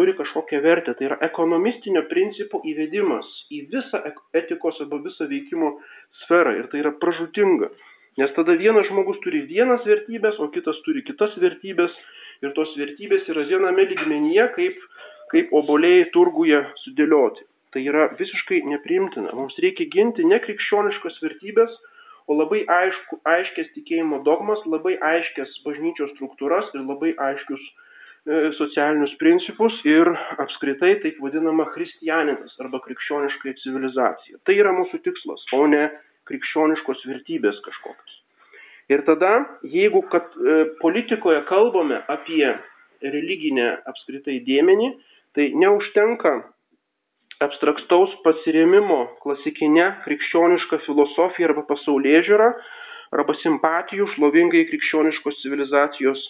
turi kažkokią vertę. Tai yra ekonomistinio principo įvedimas į visą etikos arba visą veikimo sferą ir tai yra pražutinga. Nes tada vienas žmogus turi vienas vertybės, o kitas turi kitas vertybės ir tos vertybės yra viename lygmenyje, kaip, kaip oboliai turguje sudėlioti. Tai yra visiškai nepriimtina. Mums reikia ginti ne krikščioniškas vertybės, o labai aišku, aiškės tikėjimo dogmas, labai aiškės bažnyčios struktūras ir labai aiškius socialinius principus ir apskritai taip vadinama christianitas arba krikščioniškai civilizacija. Tai yra mūsų tikslas, o ne krikščioniškos vertybės kažkokios. Ir tada, jeigu kad e, politikoje kalbame apie religinę apskritai dėmenį, tai neužtenka abstraktaus pasiremimo klasikinė krikščioniška filosofija arba pasaulyje žiūra, arba simpatijų šlovingai krikščioniškos civilizacijos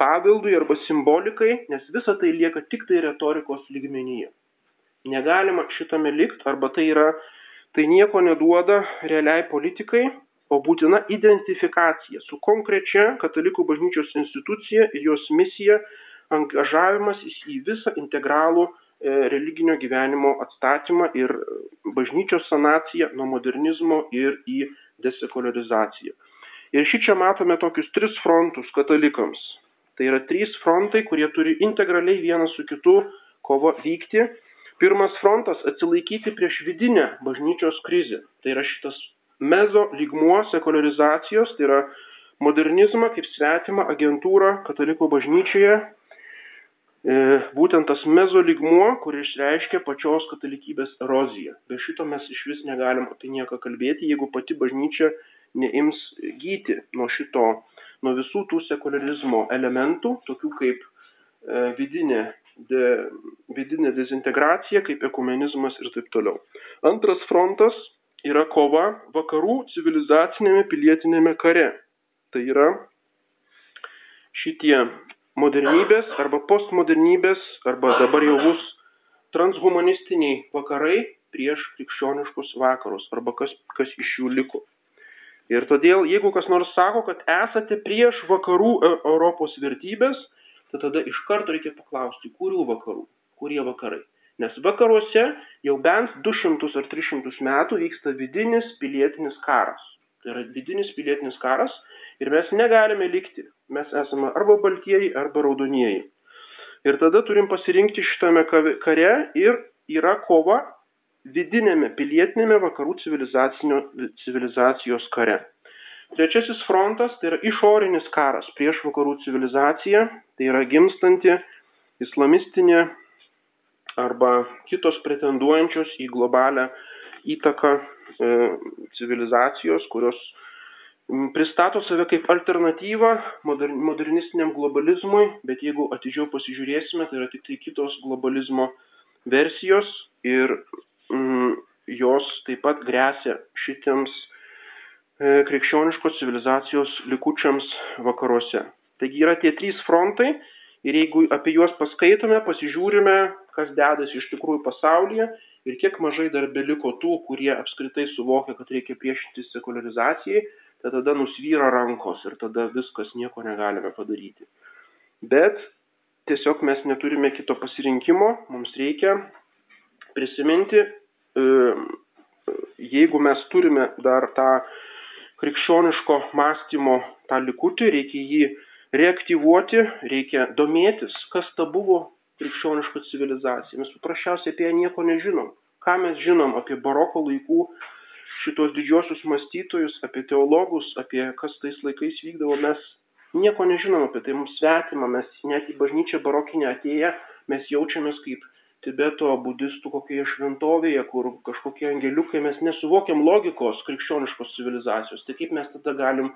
pavildui arba simbolikai, nes visa tai lieka tik tai retorikos lygmenyje. Negalima šitame likti, arba tai yra, tai nieko neduoda realiai politikai, o būtina identifikacija su konkrečia katalikų bažnyčios institucija ir jos misija, angažavimas į visą integralų E, religinio gyvenimo atstatymą ir bažnyčios sanaciją nuo modernizmo ir į desekularizaciją. Ir šį čia matome tokius tris frontus katalikams. Tai yra trys frontai, kurie turi integraliai vienas su kitu kovo vykti. Pirmas frontas - atsilaikyti prieš vidinę bažnyčios krizę. Tai yra šitas mezo lygmuo sekularizacijos, tai yra modernizmą kaip svetimą agentūrą katalikų bažnyčioje E, būtent tas mezo lygmuo, kuris reiškia pačios katalikybės eroziją. Be šito mes iš vis negalim apie nieką kalbėti, jeigu pati bažnyčia neims gyti nuo šito, nuo visų tų sekularizmo elementų, tokių kaip e, vidinė, de, vidinė dezintegracija, kaip ekumenizmas ir taip toliau. Antras frontas yra kova vakarų civilizacinėme pilietinėme kare. Tai yra šitie modernybės arba postmodernybės arba dabar jau bus transhumanistiniai vakarai prieš krikščioniškus vakarus arba kas, kas iš jų liko. Ir todėl, jeigu kas nors sako, kad esate prieš vakarų e, Europos vertybės, tai tada iš karto reikia paklausti, kurių vakarų, kurie vakarai. Nes vakaruose jau bent 200 ar 300 metų vyksta vidinis pilietinis karas. Tai yra vidinis pilietinis karas ir mes negalime likti. Mes esame arba baltieji, arba raudonieji. Ir tada turim pasirinkti šitame kare ir yra kova vidinėme pilietinėme vakarų civilizacijos kare. Trečiasis frontas tai yra išorinis karas prieš vakarų civilizaciją, tai yra gimstanti islamistinė arba kitos pretenduojančios į globalę įtaką e, civilizacijos, kurios pristato save kaip alternatyvą modernistiniam globalizmui, bet jeigu atidžiau pasižiūrėsime, tai yra tik tai kitos globalizmo versijos ir jos taip pat grėsia šitiems e, krikščioniškos civilizacijos likučiams vakaruose. Taigi yra tie trys frontai ir jeigu apie juos paskaitome, pasižiūrime, kas dedasi iš tikrųjų pasaulyje ir kiek mažai dar beliko tų, kurie apskritai suvokia, kad reikia priešintis sekularizacijai, tai tada nusvyra rankos ir tada viskas nieko negalime padaryti. Bet tiesiog mes neturime kito pasirinkimo, mums reikia prisiminti, jeigu mes turime dar tą krikščioniško mąstymo tą likutį, reikia jį reaktyvuoti, reikia domėtis, kas ta buvo krikščioniška civilizacija. Mes paprasčiausiai apie ją nieko nežinom. Ką mes žinom apie baroko laikų šitos didžiosius mąstytojus, apie teologus, apie kas tais laikais vykdavo, mes nieko nežinom apie tai, mums svetima, mes net į bažnyčią barokinę atėję, mes jaučiamės kaip Tibeto budistų kokioje šventovėje, kur kažkokie angeliukai, mes nesuvokiam logikos krikščioniškos civilizacijos. Tai kaip mes tada galim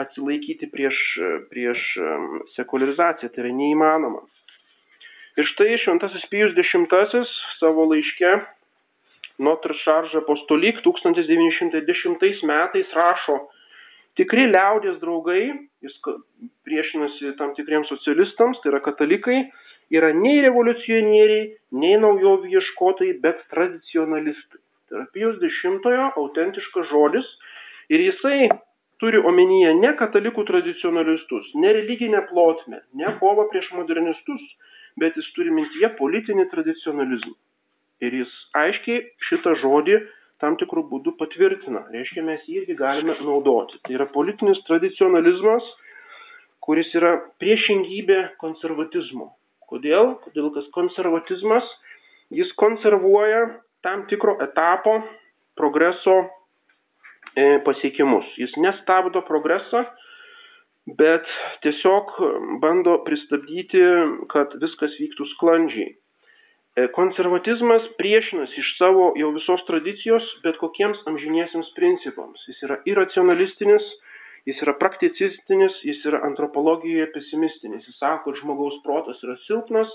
atsilaikyti prieš, prieš sekularizaciją, tai yra neįmanoma. Ir štai šventasis Pijus X savo laiške Notre Charge Apostolik 1910 metais rašo, tikri liaudės draugai, jis priešinasi tam tikriems socialistams, tai yra katalikai, yra nei revoliucionieriai, nei naujovių ieškotojai, bet tradicionalistai. Tai yra Pijus X autentiškas žodis ir jisai turi omenyje ne katalikų tradicionalistus, ne religinę plotmę, ne kovą prieš modernistus, bet jis turi mintyje politinį tradicionalizmą. Ir jis aiškiai šitą žodį tam tikrų būdų patvirtina. Reiškia, mes jį irgi galime naudoti. Tai yra politinis tradicionalizmas, kuris yra priešingybė konservatizmo. Kodėl? Todėl, kad konservatizmas, jis konservuoja tam tikro etapo progreso e, pasiekimus. Jis nestabdo progresą, bet tiesiog bando pristabdyti, kad viskas vyktų sklandžiai. E, konservatizmas priešinasi iš savo jau visos tradicijos bet kokiems amžiniesiems principams. Jis yra iracionalistinis, jis yra prakticistinis, jis yra antropologijoje pesimistinis. Jis sako, kad žmogaus protas yra silpnas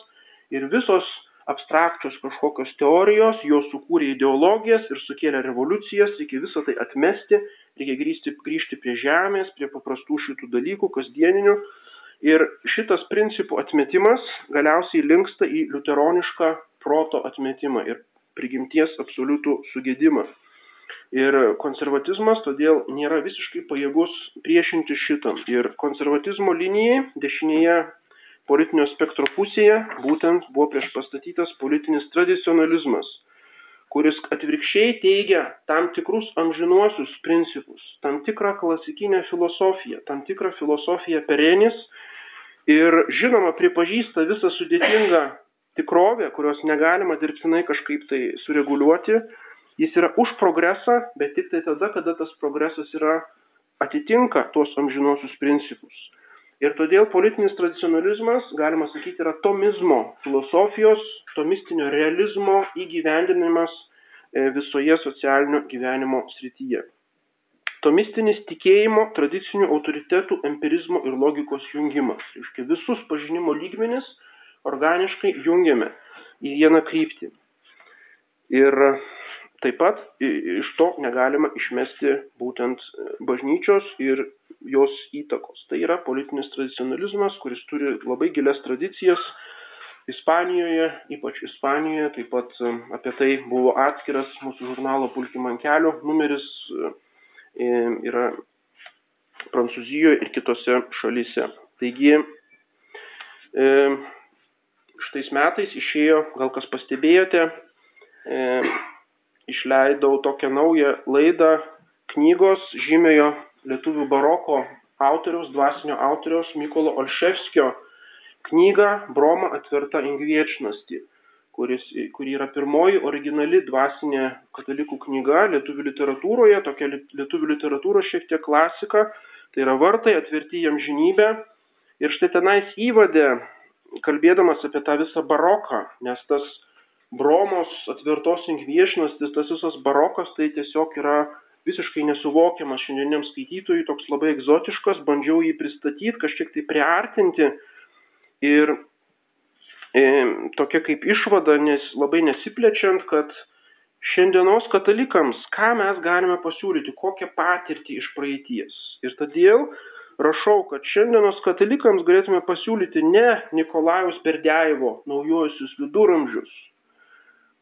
ir visos abstrakčios kažkokios teorijos, jos sukūrė ideologijas ir sukėlė revoliucijas, reikia visą tai atmesti, reikia grįžti, grįžti prie žemės, prie paprastų šitų dalykų, kasdieninių Ir šitas principų atmetimas galiausiai linksta į liuteronišką proto atmetimą ir prigimties absoliutų sugėdimą. Ir konservatizmas todėl nėra visiškai pajėgus priešinti šitam. Ir konservatizmo linijai dešinėje politinio spektro pusėje būtent buvo prieš pastatytas politinis tradicionalizmas, kuris atvirkščiai teigia tam tikrus amžinuosius principus, tam tikrą klasikinę filosofiją, tam tikrą filosofiją perenis ir žinoma pripažįsta visą sudėtingą tikrovė, kurios negalima dirbtinai kažkaip tai sureguliuoti, jis yra už progresą, bet tik tai tada, kada tas progresas yra atitinka tuos amžinuosius principus. Ir todėl politinis tradicionalizmas, galima sakyti, yra tomizmo filosofijos, tomistinio realizmo įgyvendinimas e, visoje socialinio gyvenimo srityje. Tomistinis tikėjimo, tradicinių autoritetų, empirizmo ir logikos jungimas. Reiškia visus pažinimo lygmenis organiškai jungiame į vieną kryptį. Ir taip pat iš to negalima išmesti būtent bažnyčios ir jos įtakos. Tai yra politinis tradicionalizmas, kuris turi labai gilias tradicijas. Ispanijoje, ypač Ispanijoje, taip pat apie tai buvo atskiras mūsų žurnalo Pulkim ant kelio numeris, yra Prancūzijoje ir kitose šalyse. Taigi, šitais metais išėjo, gal kas pastebėjote, e, išleidau tokią naują laidą knygos žymėjo lietuvių baroko autoriaus, dvasinio autoriaus Mykolo Olševskio knygą Broma atverta ingviečnosti, kuris, kuri yra pirmoji originali dvasinė katalikų knyga lietuvių literatūroje, tokia lietuvių literatūros šiek tiek klasika, tai yra vartai atverti jam žinybę. Ir štai tenais įvadė kalbėdamas apie tą visą baroką, nes tas bromos atvirtos inkviešinastis, tas visas barokas tai tiesiog yra visiškai nesuvokiamas šiandieniam skaitytojui, toks labai egzotiškas, bandžiau jį pristatyti, kažkiek tai priartinti ir e, tokia kaip išvada, nes labai nesiplečiant, kad šiandienos katalikams, ką mes galime pasiūlyti, kokią patirtį iš praeities. Ir todėl rašau, kad šiandienos katalikams galėtume pasiūlyti ne Nikolajaus Berdiajevo naujuosius viduramžius.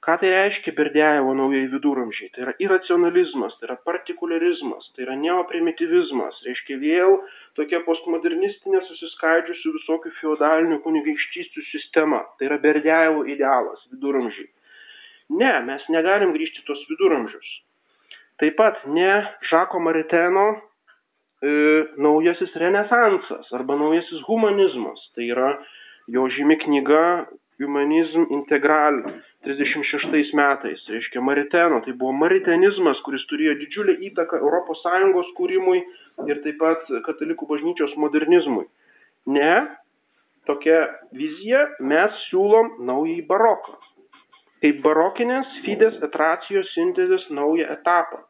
Ką tai reiškia Berdiajevo naujai viduramžiai? Tai yra iracionalizmas, tai yra partikularizmas, tai yra neoprimitivizmas, reiškia vėl tokia postmodernistinė susiskaidžiusių visokių feudalinių kunigaikštysčių sistema. Tai yra Berdiajevo idealas viduramžiai. Ne, mes negalim grįžti tos viduramžius. Taip pat ne Žako Mariteno e, naujasis renesansas arba naujasis humanizmas. Tai yra jo žymi knyga Humanism Integral 36 metais, reiškia Mariteno, tai buvo maritenizmas, kuris turėjo didžiulę įtaką ES kūrimui ir taip pat katalikų bažnyčios modernizmui. Ne, tokia vizija mes siūlom naująjį baroką. Kaip barokinės fides etracijos sintezės naują etapą.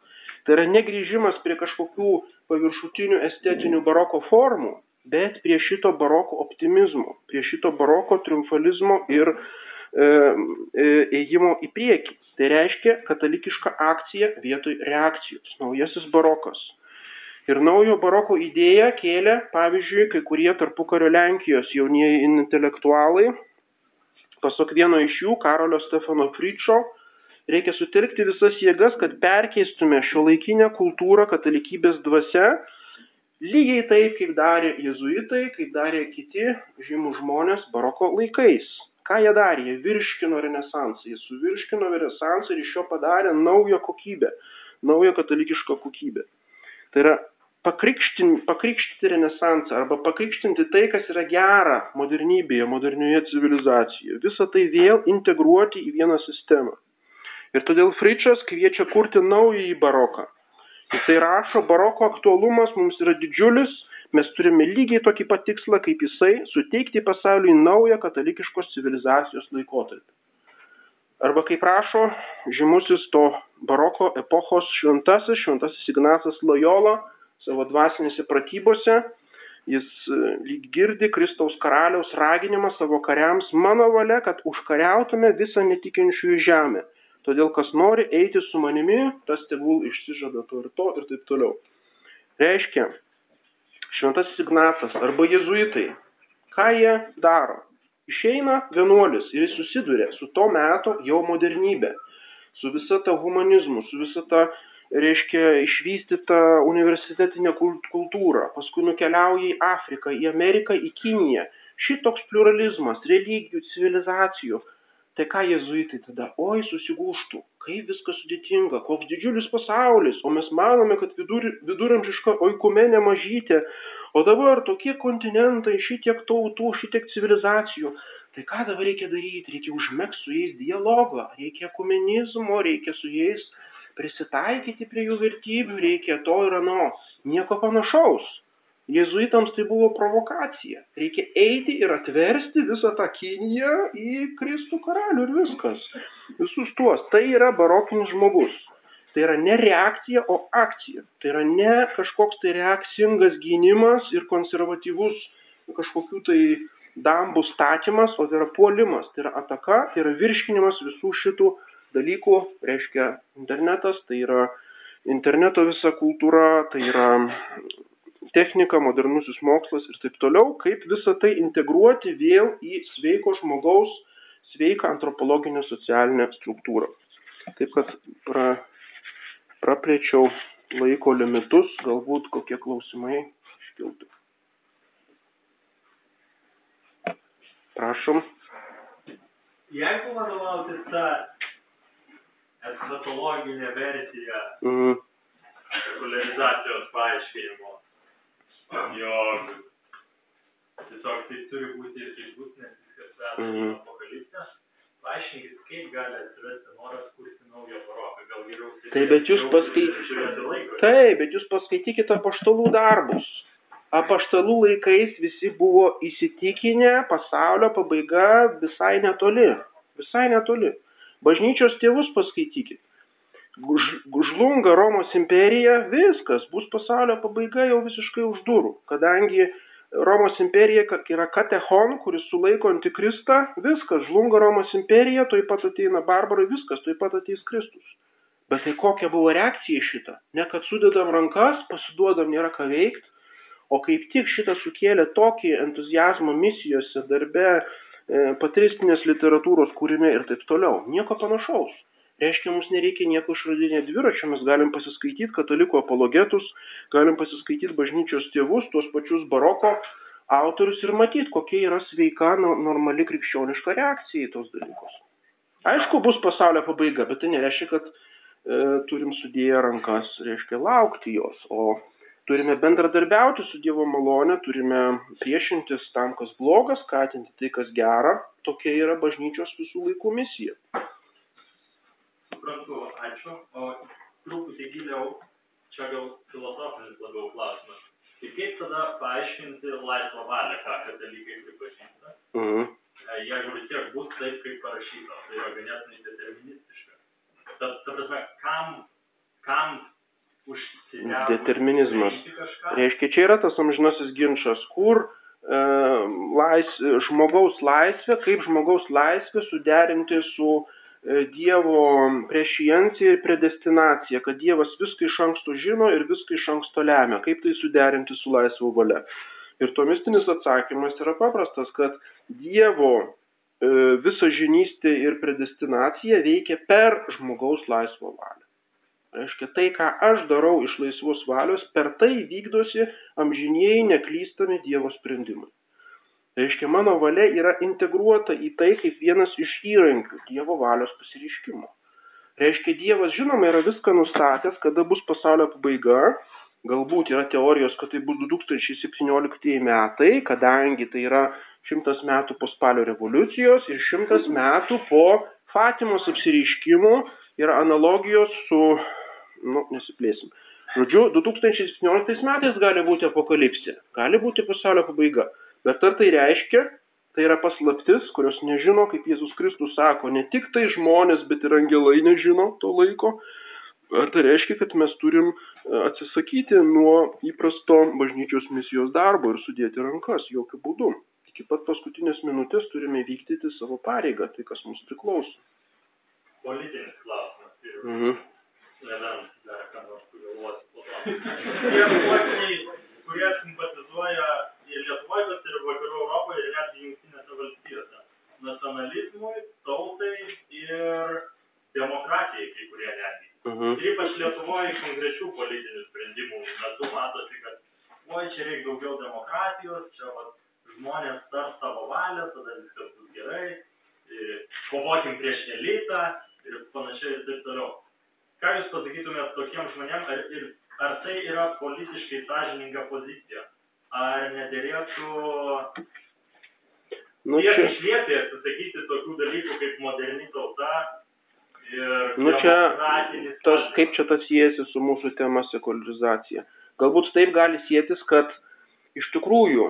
Tai yra negrįžimas prie kažkokių paviršutinių estetinių baroko formų, bet prie šito baroko optimizmo, prie šito baroko triumfalizmo ir e, e, ėjimo į priekį. Tai reiškia katalikiška akcija vietoj reakcijos, naujasis barokas. Ir naujo baroko idėją kėlė, pavyzdžiui, kai kurie tarpukario Lenkijos jaunieji intelektualai, pasak vieno iš jų, Karolio Stefano Fričio, reikia sutelkti visas jėgas, kad perkeistume šio laikinę kultūrą katalikybės dvasia, lygiai taip, kaip darė jezuitai, kaip darė kiti žymų žmonės baroko laikais. Ką jie darė? Jie virškino renesansą. Jie suvirškino renesansą ir iš jo padarė naują kokybę, naują katalikišką kokybę. Tai yra pakrikštyti renesansą arba pakrikštinti tai, kas yra gera modernybėje, modernioje civilizacijoje. Visą tai vėl integruoti į vieną sistemą. Ir todėl Fričas kviečia kurti naująjį baroką. Jisai rašo, baroko aktualumas mums yra didžiulis, mes turime lygiai tokį pat tikslą kaip jisai - suteikti pasauliui naują katalikiškos civilizacijos laikotarpį. Arba kaip rašo žymusis to baroko epochos šventasis, šventasis Ignacas Loyola savo dvasinėse pratybose, jis e, girdi Kristaus karaliaus raginimą savo kariams, mano valia, kad užkariautume visą netikinčiųjų žemę Todėl kas nori eiti su manimi, tas tegul išsižada to ir to ir taip toliau. Reiškia, šventasis Ignacas arba jezuitai, ką jie daro? Išeina vienuolis ir jis susiduria su to meto jau modernybė, su visa ta humanizmu, su visa ta, reiškia, išvystyta universitetinė kultūra, paskui nukeliauja į Afriką, į Ameriką, į Kiniją. Šitoks pluralizmas, religijų, civilizacijų Tai ką jezuitai tada? Oi, susigūštų, kaip viskas sudėtinga, koks didžiulis pasaulis, o mes manome, kad vidur, viduramžiška oikumenė mažytė, o dabar tokie kontinentai, šitiek tautų, šitiek civilizacijų. Tai ką dabar reikia daryti? Reikia užmėgti su jais dialogą, reikia komunizmo, reikia su jais prisitaikyti prie jų vertybių, reikia to ir ano. Nieko panašaus. Jėzuitams tai buvo provokacija. Reikia eiti ir atversti visą tą Kiniją į Kristų karalių ir viskas. Visus tuos. Tai yra barokinis žmogus. Tai yra ne reakcija, o akcija. Tai yra ne kažkoks tai reakcingas gynimas ir konservatyvus kažkokių tai dambų statymas, o tai yra puolimas, tai yra ataka, tai yra virškinimas visų šitų dalykų, reiškia internetas, tai yra interneto visa kultūra, tai yra technika, modernusis mokslas ir taip toliau, kaip visą tai integruoti vėl į sveiko žmogaus, sveiką antropologinę socialinę struktūrą. Taip kad pra, praplėčiau laiko limitus, galbūt kokie klausimai iškiltų. Prašom. Jeigu vadovautis tą eschatologinę versiją mm. sekularizacijos paaiškinimo, jog tiesiog tai turi būti ir tai bus, nes viskas veda mm. apokalipsę. Paaiškinkit, kaip gali atsirasti noras kurti naują baroką. Gal geriau Taip, bet jūs paskaitykite. Taip, bet jūs paskaitykite apaštalų darbus. Apaštalų laikais visi buvo įsitikinę, pasaulio pabaiga visai netoli. Visai netoli. Bažnyčios tėvus paskaitykite žlunga Romos imperija, viskas, bus pasaulio pabaiga jau visiškai už durų, kadangi Romos imperija yra katechon, kuris sulaiko antikristą, viskas, žlunga Romos imperija, toj pat ateina barbarai, viskas, toj pat ateis Kristus. Bet tai kokia buvo reakcija šitą? Ne kad sudedam rankas, pasiduodam, nėra ką veikti, o kaip tik šitą sukėlė tokį entuzijazmą misijose, darbe, e, patristinės literatūros kūrime ir taip toliau. Nieko panašaus. Reiškia, mums nereikia nieko išradinėti dviračio, mes galim pasiskaityti katalikų apologetus, galim pasiskaityti bažnyčios tėvus, tuos pačius baroko autorius ir matyti, kokia yra sveika, normali krikščioniška reakcija į tos dalykus. Aišku, bus pasaulio pabaiga, bet tai nereiškia, kad e, turim sudėję rankas, reiškia laukti jos, o turime bendradarbiauti su Dievo malonė, turime priešintis tam, kas blogas, skatinti tai, kas gera. Tokia yra bažnyčios visų laikų misija suprantu, ačiū. O truputį giliau, čia gal filosofinis labiau klausimas. Tai kaip tada paaiškinti laisvą valią, ką katalikai pripažįsta? Mhm. E, jeigu vis tiek bus taip, kaip parašyta, tai yra ganėtinai deterministiška. Ta, ta prasme, kam, kam Determinizmas. Reiškia, čia yra tas amžinasis ginčas, kur e, lais, žmogaus laisvė, kaip žmogaus laisvė suderinti su E, Dievo prešienciją ir predestinaciją, kad Dievas viską iš anksto žino ir viską iš anksto lemia, kaip tai suderinti su laisvo valia. Ir to mistinis atsakymas yra paprastas, kad Dievo e, visa žinystė ir predestinacija veikia per žmogaus laisvo valią. Reiškia, tai, ką aš darau iš laisvos valios, per tai vykdosi amžinieji neklystami Dievo sprendimai. Reiškia, mano valia yra integruota į tai kaip vienas iš įrankių Dievo valios pasireiškimo. Reiškia, Dievas žinoma yra viską nustatęs, kada bus pasaulio pabaiga, galbūt yra teorijos, kad tai bus 2017 metai, kadangi tai yra šimtas metų po spalio revoliucijos ir šimtas metų po Fatimos apsireiškimų yra analogijos su, nu, nesiplėsim. Žodžiu, 2017 metais gali būti apokalipsė, gali būti pasaulio pabaiga. Bet ar tai reiškia, tai yra paslaptis, kurios nežino, kaip Jėzus Kristus sako, ne tik tai žmonės, bet ir angelai nežino to laiko. Ar tai reiškia, kad mes turim e, atsisakyti nuo įprasto bažnyčios misijos darbo ir sudėti rankas? Jokių būdų. Iki pat paskutinės minutės turime vykdyti savo pareigą, tai kas mums priklauso. Politinis klausimas. Mhm. Nebent dar ką nors sugalvoti sluoksniai, kurie simpatizuoja ir Lietuvoje, bet ir vakarų Europoje ir netgi jungtinėse valstijose. Nacionalizmui, tautai ir demokratijai kai kurie netgi. Mhm. Ir ypač Lietuvoje konkrečių politinių sprendimų metu matosi, kad oi čia reikia daugiau demokratijos, čia vat, žmonės tar savo valią, tada viskas bus gerai, kovokim prieš elitą ir panašiai ir taip toliau. Ką Jūs pasakytumėt tokiem žmonėm, ar, ir, ar tai yra politiškai sąžininga pozicija? Ar nederėtų nu, čia... išliepti atsisakyti tokių dalykų kaip moderni tauta ir nu, čia, tas, kaip čia tas siejasi su mūsų tema sekularizacija. Galbūt taip gali sėtis, kad iš tikrųjų,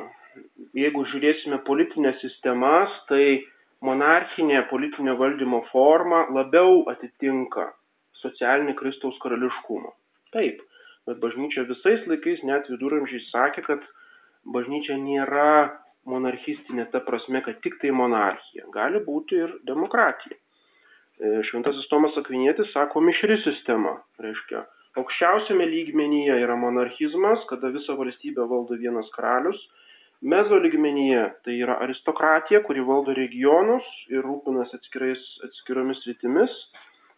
jeigu žiūrėsime politinės sistemas, tai monarchinė politinio valdymo forma labiau atitinka socialinį Kristaus karališkumą. Taip, bet bažnyčia visais laikais, net viduramžiais sakė, kad bažnyčia nėra monarchistinė ta prasme, kad tik tai monarchija. Gali būti ir demokratija. E, Šventasis Tomas Akvinėtis sako mišri sistema. Reiškia, aukščiausiame lygmenyje yra monarchizmas, kada visą valstybę valdo vienas karalius. Mezo lygmenyje tai yra aristokratija, kuri valdo regionus ir rūpinasi atskiromis rytimis.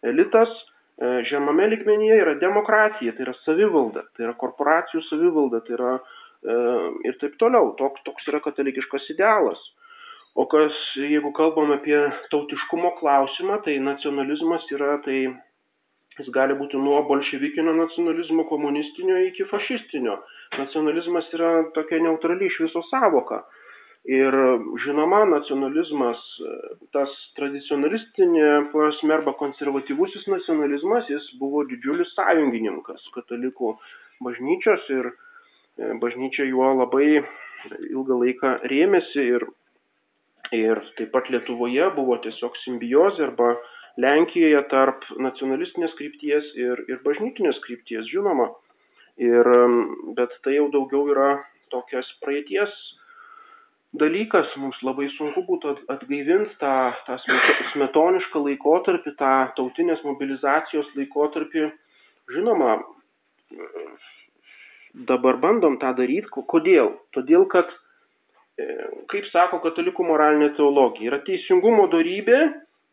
Elitas e, žemame lygmenyje yra demokratija, tai yra savivalda, tai yra korporacijų savivalda, tai yra E, ir taip toliau. Toks, toks yra katalikiškas idealas. O kas, jeigu kalbam apie tautiškumo klausimą, tai nacionalizmas yra, tai jis gali būti nuo bolševikinio nacionalizmo komunistinio iki fašistinio. Nacionalizmas yra tokia neutrali iš viso savoka. Ir žinoma, nacionalizmas, tas tradicionalistinė prasme arba konservatyvusis nacionalizmas, jis buvo didžiulis sąjungininkas katalikų bažnyčios ir E, bažnyčia juo labai ilgą laiką rėmėsi ir, ir taip pat Lietuvoje buvo tiesiog simbiozė arba Lenkijoje tarp nacionalistinės krypties ir, ir bažnytinės krypties, žinoma. Ir, bet tai jau daugiau yra tokias praeities dalykas, mums labai sunku būtų atgaivinti tą, tą smetonišką laikotarpį, tą tautinės mobilizacijos laikotarpį. Žinoma, dabar bandom tą daryti. Kodėl? Todėl, kad, e, kaip sako katalikų moralinė teologija, yra teisingumo darybė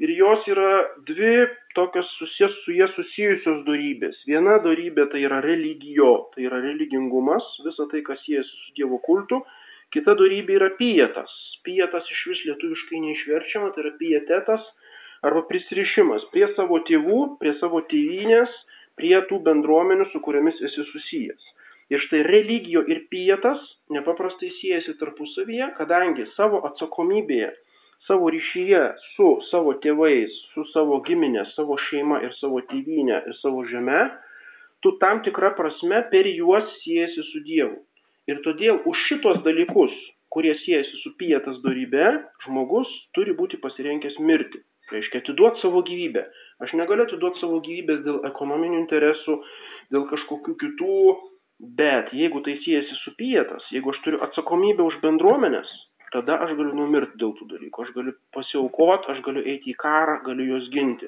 ir jos yra dvi tokios susijęs su jie susijusios darybės. Viena darybė tai yra religijo, tai yra religingumas, visa tai, kas siejasi su Dievo kultu. Kita darybė yra pietas. Pietas iš vis lietuviškai neišverčiama, tai yra pietetas arba prisirišimas prie savo tėvų, prie savo tėvynės, prie tų bendruomenių, su kuriamis esi susijęs. Ir štai religijo ir pietas nepaprastai siejasi tarpusavyje, kadangi savo atsakomybėje, savo ryšyje su savo tėvais, su savo giminė, savo šeima ir savo tėvynė ir savo žeme, tu tam tikrą prasme per juos siejasi su Dievu. Ir todėl už šitos dalykus, kurie siejasi su pietas darybe, žmogus turi būti pasirinkęs mirti. Tai reiškia atiduoti savo gyvybę. Aš negaliu atiduoti savo gyvybės dėl ekonominių interesų, dėl kažkokių kitų Bet jeigu tai siejasi su pietas, jeigu aš turiu atsakomybę už bendruomenės, tada aš galiu numirti dėl tų dalykų. Aš galiu pasiaukoti, aš galiu eiti į karą, galiu juos ginti.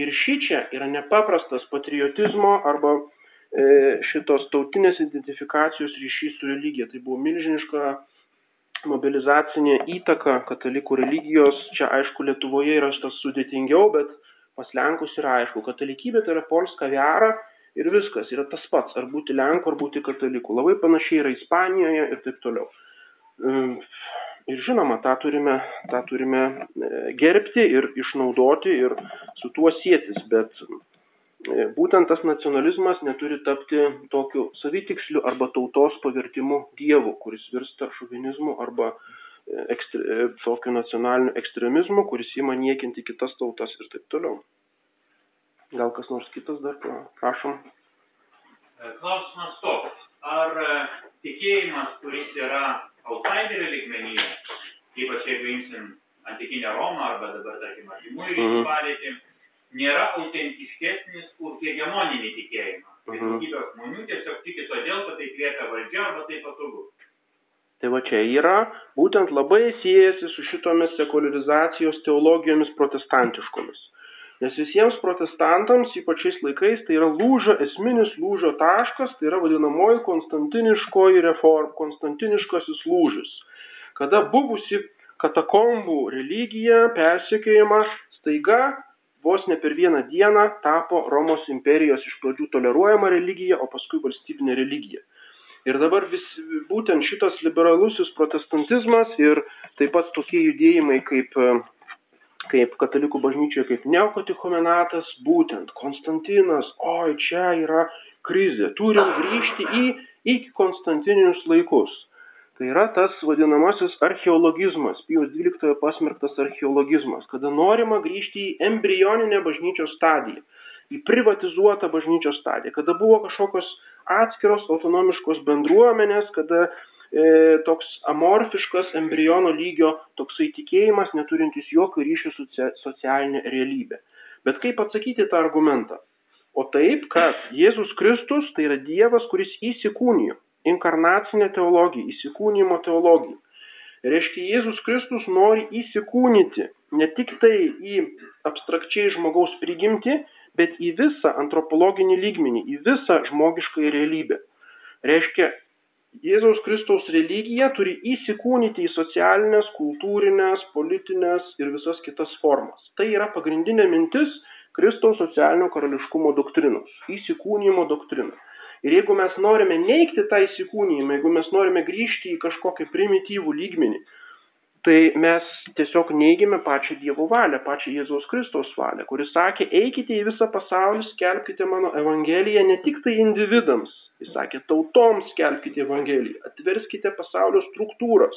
Ir ši čia yra nepaprastas patriotizmo arba e, šitos tautinės identifikacijos ryšys su religija. Tai buvo milžiniška mobilizacinė įtaka katalikų religijos. Čia aišku Lietuvoje yra šitas sudėtingiau, bet pas Lenkus yra aišku. Katalikybė tai yra polska vera ir viskas yra tas pats, ar būti Lenku, ar būti kataliku. Labai panašiai yra Ispanijoje ir taip toliau. Ir žinoma, tą turime, tą turime e, gerbti ir išnaudoti ir su tuo sėtis, bet e, būtent tas nacionalizmas neturi tapti tokiu savitiksliu arba tautos pavertimu dievu, kuris virsta šovinizmu arba e, ekstre, tokiu nacionaliniu ekstremizmu, kuris įma niekinti kitas tautas ir taip toliau. Gal kas nors kitas dar, prašom. Klausimas toks. Ar tikėjimas, kuris yra outsiderio lygmenyje, ypač jeigu imsim antikinę Romą arba dabar, tarkim, artimųjų ryšių mhm. padėtį, nėra autentiškesnis už hegemoninį tikėjimą. Tai mhm. daugybė žmonių tiesiog tiki todėl, kad tai kviečia valdžia arba tai patogu. Tai va čia yra būtent labai siejasi su šitomis sekularizacijos teologijomis protestantiškomis. Nes visiems protestantams, ypač šiais laikais, tai yra lūžio, esminis lūžio taškas, tai yra vadinamoji konstantiniškoji reforma, konstantiniškasis lūžis. Kada buvusi katakombų religija, persekiojimas, staiga vos ne per vieną dieną tapo Romos imperijos iš pradžių toleruojama religija, o paskui valstybinė religija. Ir dabar vis, būtent šitas liberalusis protestantizmas ir taip pat tokie judėjimai kaip kaip katalikų bažnyčioje, kaip neokatikomenatas, būtent Konstantinas, oi, čia yra krizė, turim grįžti į iki konstantininius laikus. Tai yra tas vadinamasis archeologizmas, Pijos 12 pasmerktas archeologizmas, kada norima grįžti į embrioninę bažnyčios stadiją, į privatizuotą bažnyčios stadiją, kada buvo kažkokios atskiros autonomiškos bendruomenės, kada toks amorfiškas embriono lygio toksai tikėjimas, neturintis jokio ryšio su socialinė realybė. Bet kaip atsakyti tą argumentą? O taip, kad Jėzus Kristus tai yra Dievas, kuris įsikūnijo. Inkarnacinė teologija, įsikūnymo teologija. Reiškia, Jėzus Kristus nori įsikūnyti ne tik tai į abstrakčiai žmogaus prigimti, bet į visą antropologinį lygmenį, į visą žmogišką realybę. Reiškia, Jėzaus Kristaus religija turi įsikūnyti į socialinės, kultūrinės, politinės ir visas kitas formas. Tai yra pagrindinė mintis Kristaus socialinio karališkumo doktrinos - įsikūnymo doktrina. Ir jeigu mes norime neikti tą įsikūnymą, jeigu mes norime grįžti į kažkokį primityvų lygmenį, tai mes tiesiog neigime pačią Dievo valią, pačią Jėzaus Kristaus valią, kuris sakė, eikite į visą pasaulį, skelbkite mano evangeliją ne tik tai individams, Jis sakė, tautoms skelbkite Evangeliją, atverskite pasaulio struktūras.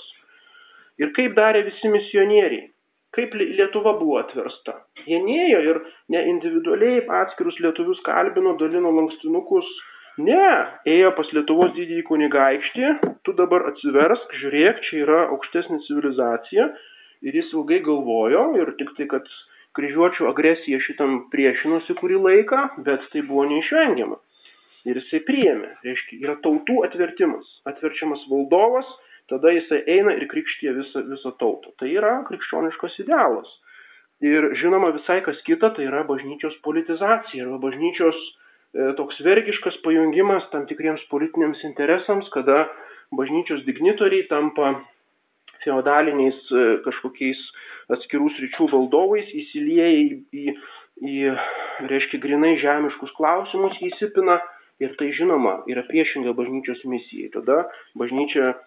Ir kaip darė visi misionieriai, kaip Lietuva buvo atversta. Jie neėjo ir ne individualiai atskirus lietuvius kalbino, dalino lankstinukus. Ne, ėjo pas Lietuvos didįjį kunigaikštį, tu dabar atsiversk, žiūrėk, čia yra aukštesnė civilizacija. Ir jis ilgai galvojo ir tik tai, kad kryžiuočių agresija šitam priešinosi kurį laiką, bet tai buvo neišvengiama ir jisai priėmė. Reiškia, yra tautų atvertimas. Atverčiamas valdovas, tada jisai eina ir krikštie visą, visą tautą. Tai yra krikščioniškas idealas. Ir žinoma, visai kas kita, tai yra bažnyčios politizacija arba bažnyčios e, toks vergiškas pajungimas tam tikriems politiniams interesams, kada bažnyčios dignitoriai tampa feodaliniais e, kažkokiais atskirų sričių valdovais, įsilieja į, į, į reiškia, grinai žemiškus klausimus, įsipina Ir tai žinoma yra priešinga bažnyčios misijai. Tada bažnyčia e,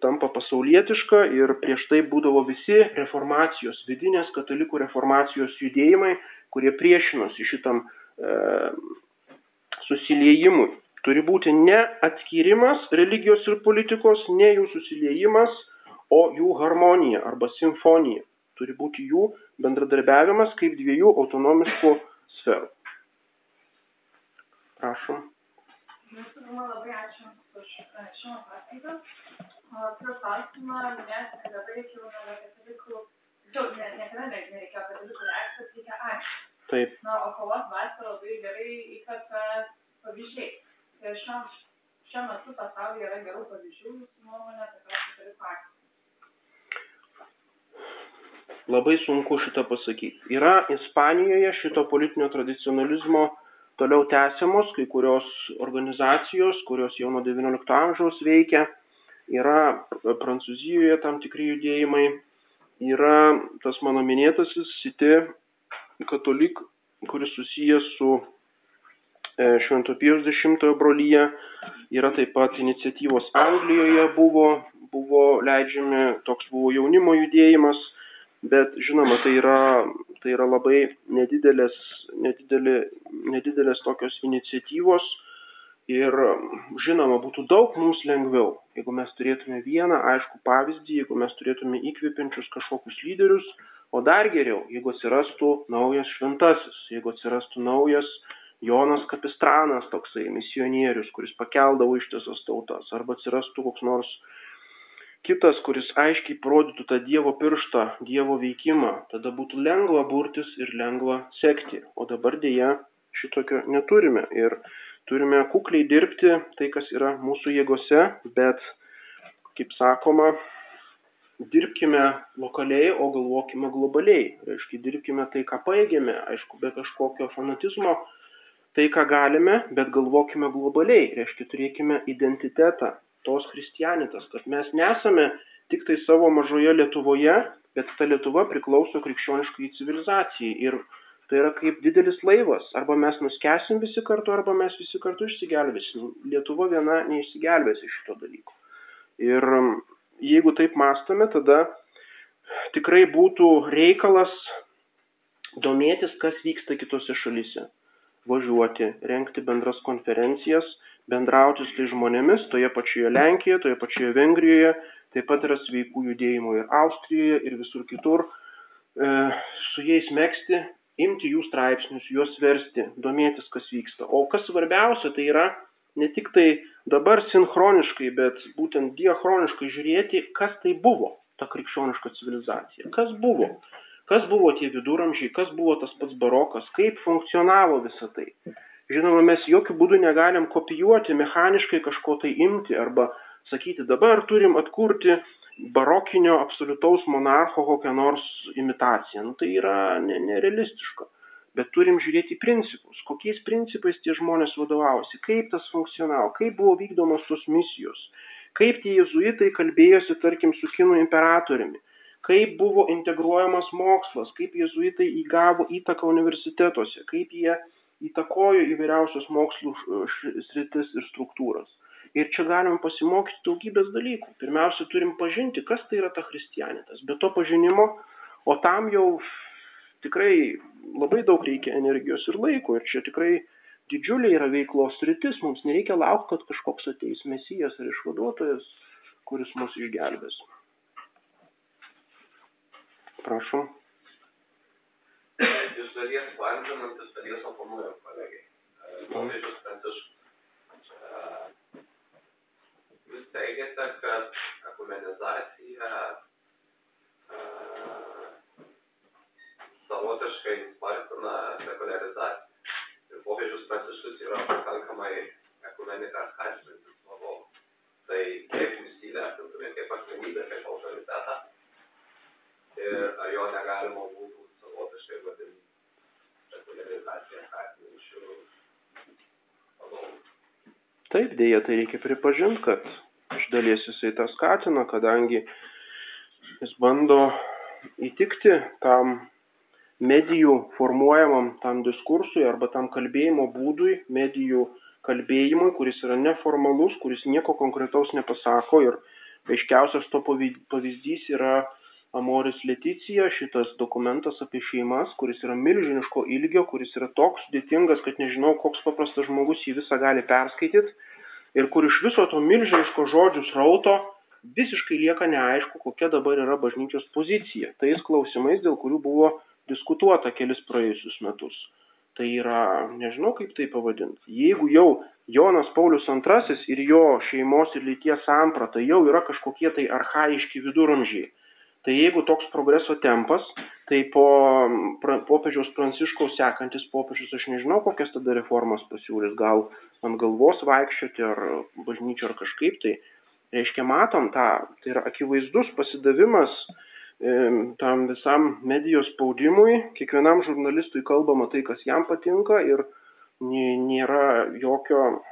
tampa pasaulietiška ir prieš tai būdavo visi reformacijos, vidinės katalikų reformacijos judėjimai, kurie priešinosi šitam e, susiliejimui. Turi būti ne atskirimas religijos ir politikos, ne jų susiliejimas, o jų harmonija arba simfonija. Turi būti jų bendradarbiavimas kaip dviejų autonomiškų sferų. Prašom. Visų pirma, labai ačiū už pranešimą paskaitą. Turiu klausimą, kad dabar jau nebe katalikų, jau ne, niekada nereikėjo katalikų akcijos. Taip. Na, o kovos dvasia labai gerai įkvepia pavyzdžiai. Tai šiuo, šiuo metu pasaulyje yra gerų pavyzdžių, jūsų nuomonė, tokios katalikų akcijos. Labai sunku šitą pasakyti. Yra Ispanijoje šito politinio tradicionalizmo toliau tęsiamos kai kurios organizacijos, kurios jau nuo XIX amžiaus veikia. Yra Prancūzijoje tam tikri judėjimai. Yra tas mano minėtasis City katolik, kuris susijęs su e, Švento Pijos X brolyje. Yra taip pat iniciatyvos Anglijoje buvo, buvo leidžiami, toks buvo jaunimo judėjimas, bet žinoma, tai yra, tai yra labai nedidelės, nedidelė, nedidelės tokios iniciatyvos ir žinoma, būtų daug mums lengviau, jeigu mes turėtume vieną aišku pavyzdį, jeigu mes turėtume įkvepiančius kažkokius lyderius, o dar geriau, jeigu atsirastų naujas šventasis, jeigu atsirastų naujas Jonas Kapistranas, toksai misionierius, kuris pakeldavo ištisas tautas, arba atsirastų koks nors kitas, kuris aiškiai parodytų tą Dievo pirštą, Dievo veikimą, tada būtų lengva burtis ir lengva sekti. O dabar dėja šitokio neturime ir turime kukliai dirbti tai, kas yra mūsų jėgose, bet, kaip sakoma, dirbkime lokaliai, o galvokime globaliai. Reiškia, dirbkime tai, ką paėgėme, aišku, be kažkokio fanatizmo, tai, ką galime, bet galvokime globaliai. Reiškia, turėkime identitetą, tos kristianitas, kad mes nesame tik tai savo mažoje Lietuvoje, bet ta Lietuva priklauso krikščioniškai civilizacijai. Ir tai yra kaip didelis laivas. Arba mes nuskesim visi kartu, arba mes visi kartu išsigelbėsim. Lietuva viena neišsigelbės iš šito dalyko. Ir jeigu taip mastome, tada tikrai būtų reikalas domėtis, kas vyksta kitose šalise. Važiuoti, renkti bendras konferencijas, bendrauti su tai žmonėmis toje pačioje Lenkijoje, toje pačioje Vengrijoje, taip pat yra sveikų judėjimų ir Austrijoje ir visur kitur, e, su jais mėgsti, imti jų straipsnius, juos versti, domėtis, kas vyksta. O kas svarbiausia, tai yra ne tik tai dabar sinchroniškai, bet būtent diachroniškai žiūrėti, kas tai buvo ta krikščioniška civilizacija, kas buvo, kas buvo tie viduramžiai, kas buvo tas pats barokas, kaip funkcionavo visa tai. Žinoma, mes jokių būdų negalim kopijuoti, mechaniškai kažko tai imti arba sakyti, dabar turim atkurti barokinio absoliutaus monarcho kokią nors imitaciją. Nu, tai yra nerealistiška. Bet turim žiūrėti į principus, kokiais principais tie žmonės vadovavosi, kaip tas funkcionavo, kaip buvo vykdomos tos misijos, kaip tie jezuitai kalbėjosi, tarkim, su kinų imperatoriumi, kaip buvo integruojamas mokslas, kaip jezuitai įgavo įtaką universitetuose, kaip jie įtakojo įvairiausios mokslų sritis ir struktūras. Ir čia galim pasimokyti daugybės dalykų. Pirmiausia, turim pažinti, kas tai yra ta kristianitas. Be to pažinimo, o tam jau tikrai labai daug reikia energijos ir laiko. Ir čia tikrai didžiulė yra veiklos rytis. Mums nereikia laukti, kad kažkoks ateis mesijas ar išvaduotojas, kuris mus išgelbės. Prašom iš dalies paantrinant, iš dalies oponuojant kolegai. Popiežius Pranciškus. Jūs teigiate, kad ekumenizacija savotiškai spartina sekularizaciją. Ir popiežius Pranciškus yra pakankamai ekumeniką skatinantis vadovas. Tai kaip jūs įvertintumėte kaip asmenybę, kaip autoritetą ir ar jo negalima būtų savotiškai vadinti sekuliarizaciją skatinančių vadovų. Taip, dėja, tai reikia pripažinti, kad iš dalies jisai tą skatina, kadangi jis bando įtikti tam medijų formuojamam tam diskursui arba tam kalbėjimo būdui, medijų kalbėjimui, kuris yra neformalus, kuris nieko konkretaus nepasako ir aiškiausias to pavyzdys yra Amoris Leticija, šitas dokumentas apie šeimas, kuris yra milžiniško ilgio, kuris yra toks sudėtingas, kad nežinau, koks paprastas žmogus jį visą gali perskaityti ir kur iš viso to milžiniško žodžių srauto visiškai lieka neaišku, kokia dabar yra bažnyčios pozicija. Tais klausimais, dėl kurių buvo diskutuota kelis praėjusius metus. Tai yra, nežinau kaip tai pavadinti. Jeigu jau Jonas Paulius II ir jo šeimos ir lyties samprata jau yra kažkokie tai arhaiški viduramžiai, Tai jeigu toks progreso tempas, tai po popiežiaus pranciškaus sekantis popiežius, aš nežinau, kokias tada reformas pasiūlys, gal ant galvos vaikščioti ar bažnyčio ar kažkaip, tai reiškia matom tą, tai yra akivaizdus pasidavimas e, tam visam medijos spaudimui, kiekvienam žurnalistui kalbama tai, kas jam patinka ir nėra jokio,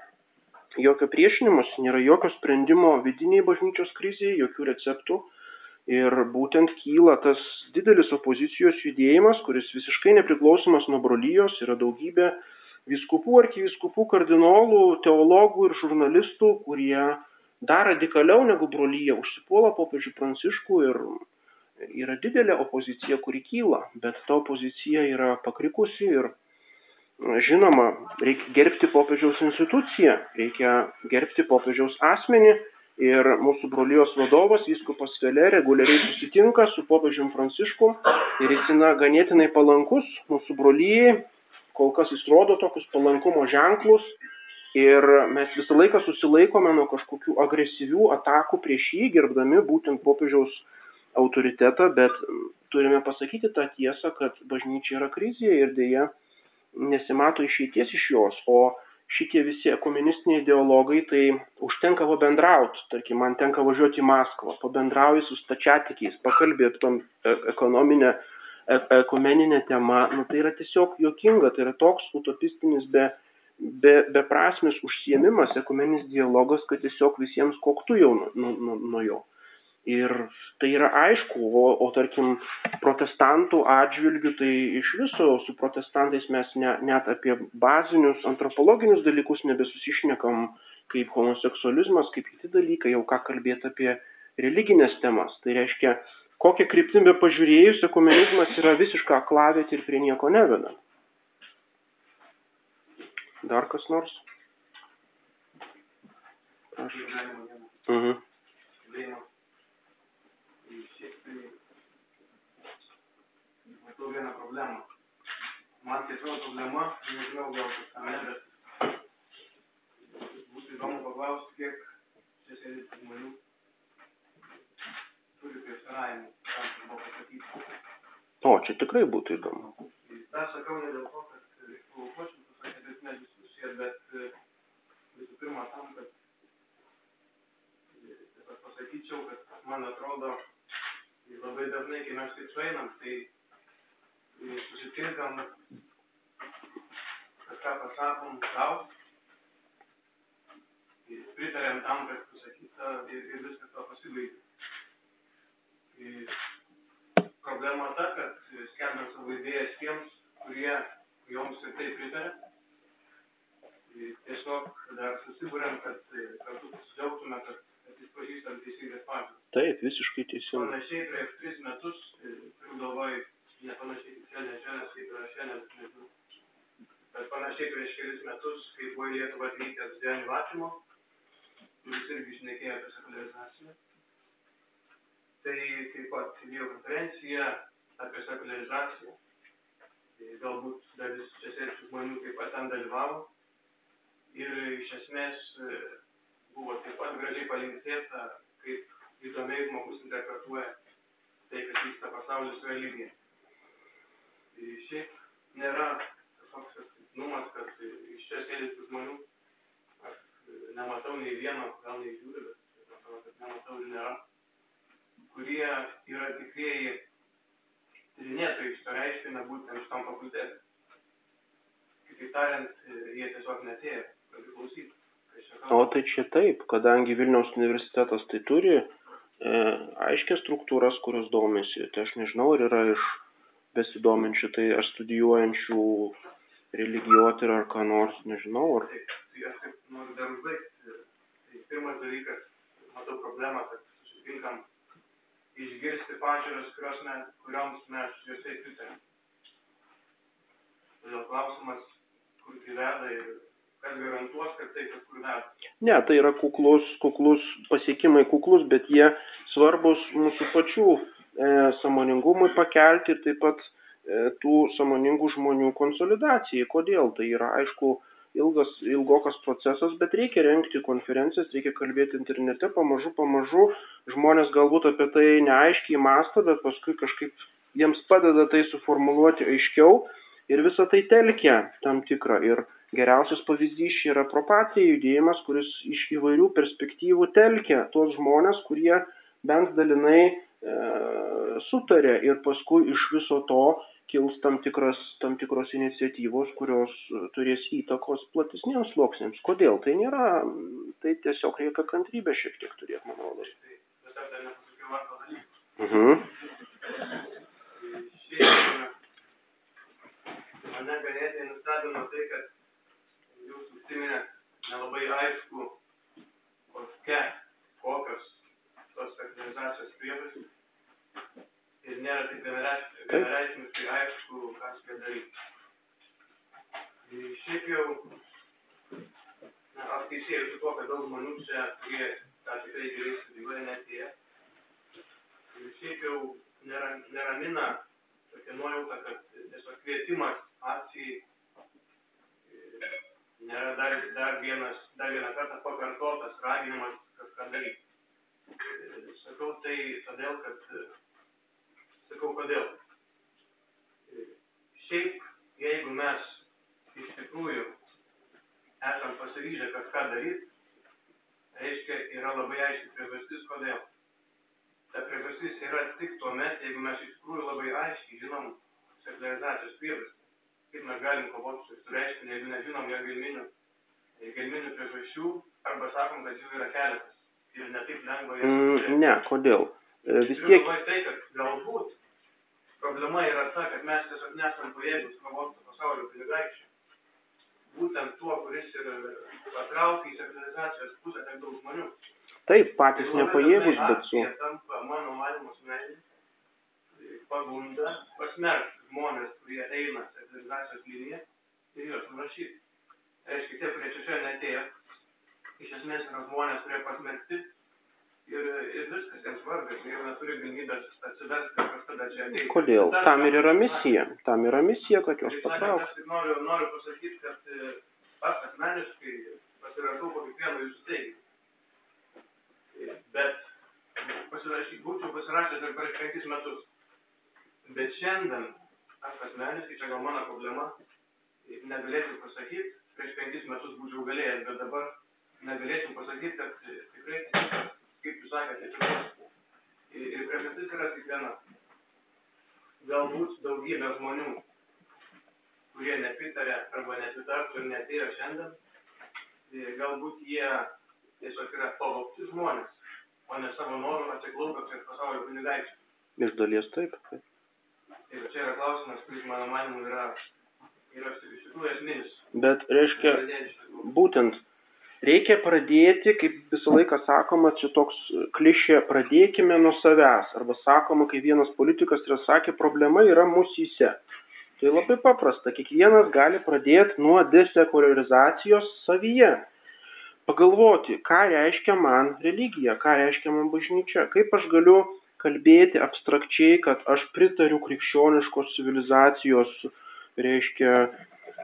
jokio priešinimus, nėra jokio sprendimo vidiniai bažnyčios kriziai, jokių receptų. Ir būtent kyla tas didelis opozicijos judėjimas, kuris visiškai nepriklausomas nuo brolyjos, yra daugybė viskupų, arkiviskupų, kardinolų, teologų ir žurnalistų, kurie dar radikaliau negu brolyje užsipuola popiežių Pranciškų ir yra didelė opozicija, kuri kyla, bet ta opozicija yra pakrikusi ir žinoma, reikia gerbti popiežiaus instituciją, reikia gerbti popiežiaus asmenį ir mūsų brolijos vadovas, vyskupas Vėlė, reguliariai susitinka su popiežium Pranciškum ir jis yra ganėtinai palankus mūsų brolyjai, kol kas jis rodo tokius palankumo ženklus ir mes visą laiką susilaikome nuo kažkokių agresyvių atakų prieš jį, gerbdami būtent popiežiaus autoritetą, bet turime pasakyti tą tiesą, kad bažnyčia yra krizėje ir dėja nesimato išeities iš jos, o šitie visi ekumenistiniai ideologai, tai užtenka pabendrauti, tarkim, man tenka važiuoti į Maskvą, pabendrauji su stačiatikiais, pakalbė apie tom e, ekonominę, e, ekumeninę temą, nu, tai yra tiesiog juokinga, tai yra toks utopistinis be, be, beprasmis užsiemimas, ekumeninis dialogas, kad tiesiog visiems koktų jau nuo nu, nu, nu jo. Ir tai yra aišku, o, o tarkim, protestantų atžvilgių, tai iš viso su protestantais mes ne, net apie bazinius antropologinius dalykus nebesusišnekam, kaip homoseksualizmas, kaip kiti dalykai, jau ką kalbėti apie religinės temas. Tai reiškia, kokią kryptimį pažiūrėjus, ekumenizmas yra visiška aklavėti ir prie nieko neveda. Dar kas nors? Aš. Mhm. Matau vieną problemą. Man tai atrodo problema, nežinau gal ne, bet būtų įdomu paklausti, kiek sėdėti žmonių turi prieštaravimų, tam, kas buvo pasakyti. O, čia tikrai būtų įdomu. Ta sakau ne dėl to, kad provokuočiau kažkokią didesnę diskusiją, bet visų pirma tam, kad pasakyčiau, kad man atrodo, labai dažnai, kai mes taip sueinam, tai susitinkam, kažką pasakom tau, pritarėm tam, kas pasakyta ir, ir viskas to pasibaigia. Problema ta, kad skelbiam savo idėjas tiems, kurie joms ir tai pritarė. Tiesiog dar susibūrėm, kad kartu pasidžiaugtume, kad atpažįstam teisingas pažiūras. Taip, visiškai teisingai. Panašiai prieš tris metus, turiu galvoj, nepanašiai kaip šiandien, šiandien kaip yra šiandien, nežinau. Bet panašiai prieš kelis metus, kai buvo į Lietuvą atvykęs Deni Vatimo, kuris irgi išnekėjo apie sekularizaciją. Tai taip pat įvyko konferencija apie sekularizaciją. Galbūt dalis čia sėdžių žmonių taip pat ten dalyvavo. Ir iš esmės buvo taip pat gražiai palinkėta, kaip įdomiai žmogus interpretuoja tai, kas vyksta pasaulis religija. Tai šiaip nėra kažkoks atsitiktinumas, kad iš čia sėdinčių žmonių aš nematau nei vieno, gal nei žiūri, bet atrodo, kad nematau ir nėra, kurie yra tikrieji tyrinėtojai šito reiškinio būtent šitam fakultete. Kitaip tariant, jie tiesiog netėjo, kad klausyti. O tai čia taip, kadangi Vilniaus universitetas tai turi e, aiškias struktūras, kurios domisi, tai aš nežinau, ar yra iš besidominčių, tai ar studijuojančių religijotyrą ar ką nors, nežinau. Ar... Aš taip noriu dar užbaigti. Tai pirmas dalykas, matau problemą, kad susitinkam išgirsti pažiūras, kurios mes, kurioms mes visai pritarėm. Todėl klausimas, kur tai veda ir kas garantuos, kad tai kažkur veda. Ne, tai yra kuklus, kuklus pasiekimai kuklus, bet jie svarbus mūsų pačių samoningumui pakelti ir taip pat e, tų samoningų žmonių konsolidacijai. Kodėl? Tai yra, aišku, ilgas, ilgokas procesas, bet reikia renkti konferencijas, reikia kalbėti internete, pamažu, pamažu, žmonės galbūt apie tai neaiškiai masto, bet paskui kažkaip jiems padeda tai suformuluoti aiškiau ir visą tai telkia tam tikrą. Ir geriausias pavyzdys yra propatija judėjimas, kuris iš įvairių perspektyvų telkia tuos žmonės, kurie bent dalinai E, sutarė ir paskui iš viso to kils tam, tikras, tam tikros iniciatyvos, kurios turės įtakos platesniems sluoksniams. Kodėl? Tai nėra, tai tiesiog reikia kantrybę šiek tiek turėti, man rodos. Mhm. Mane ganėtinai nustebino tai, kad jūs užsiminėt nelabai aišku, kokia kokios tos sakralizacijos priežastys. Ir nėra taip vienareikšmiškai aišku, ką su daryti. Tai šiaip jau, na, aš teisėjau su tuo, kad daug žmonių čia, kurie tą tikrai gerai studijuoja, netėję. Ir šiaip jau neramina tokia nuojauta, kad tiesiog kvietimas akcijai nėra dar, dar, vienas, dar vieną kartą pakartotas raginimas kažką daryti. Sakau tai todėl, kad, sakau kodėl. Šiaip, jeigu mes iš tikrųjų esam pasiryžę kažką daryti, reiškia, yra labai aiški priežastis, kodėl. Ta priežastis yra tik tuo met, jeigu mes iš tikrųjų labai aiškiai žinom sekularizacijos priežastį kaip mes galim kovoti su šitu reiškiniu, jeigu nežinom jo gelminių, gelminių priežasčių, arba sakom, kad jų yra keletas. Ir netaip lengva. Mm, ne, kodėl? E, vis tiek. Tai, kad galbūt problema yra ta, kad mes tiesiog nesam pajėgus kovoti su pasaulio kunigaikščiu. Būtent tuo, kuris ir patraukia į sekularizacijos pusę tiek daug žmonių. Taip, patys nepajėgus, bet su. Tampa, mano manimus, pagunda pasmerkti žmonės, kurie eina civilizacijos liniją ir juos nurašyti. Reiškia, tie, kurie čia šiandien atėjo, iš esmės yra žmonės, kurie pasmerkti Kodėl? Tam ir yra misija. Tam yra misija, kad juos patrauktų. Aš tik noriu, noriu pasakyti, kad e, aš asmeniškai pasirašau po kiekvieno jūsų teiginį. Bet pasirašy, būčiau pasirašęs ir prieš penkis metus. Bet šiandien aš asmeniškai, čia gal mano problema, negalėčiau pasakyti, prieš penkis metus būčiau galėjęs, bet dabar negalėčiau pasakyti, kad tikrai, kaip jūs sakėte, čia ir priežastis yra tik viena. Galbūt daugybė žmonių, kurie nepritarė arba nepritartų ir netėjo šiandien, galbūt jie tiesiog yra pavokti žmonės, o ne savo norų atsiklaupo prieš pasaulio kunigaikščių. Iš dalies taip. Ir čia yra klausimas, kuris mano manimu yra, yra iš tikrųjų esminis. Bet reiškia, būtent reikia pradėti, kaip visą laiką sakoma, čia toks klišė, pradėkime nuo savęs. Arba sakoma, kai vienas politikas yra sakė, problema yra mūsyse. Tai labai paprasta, kiekvienas gali pradėti nuo desekularizacijos savyje. Pagalvoti, ką reiškia man religija, ką reiškia man bažnyčia, kaip aš galiu kalbėti abstrakčiai, kad aš pritariu krikščioniškos civilizacijos, reiškia,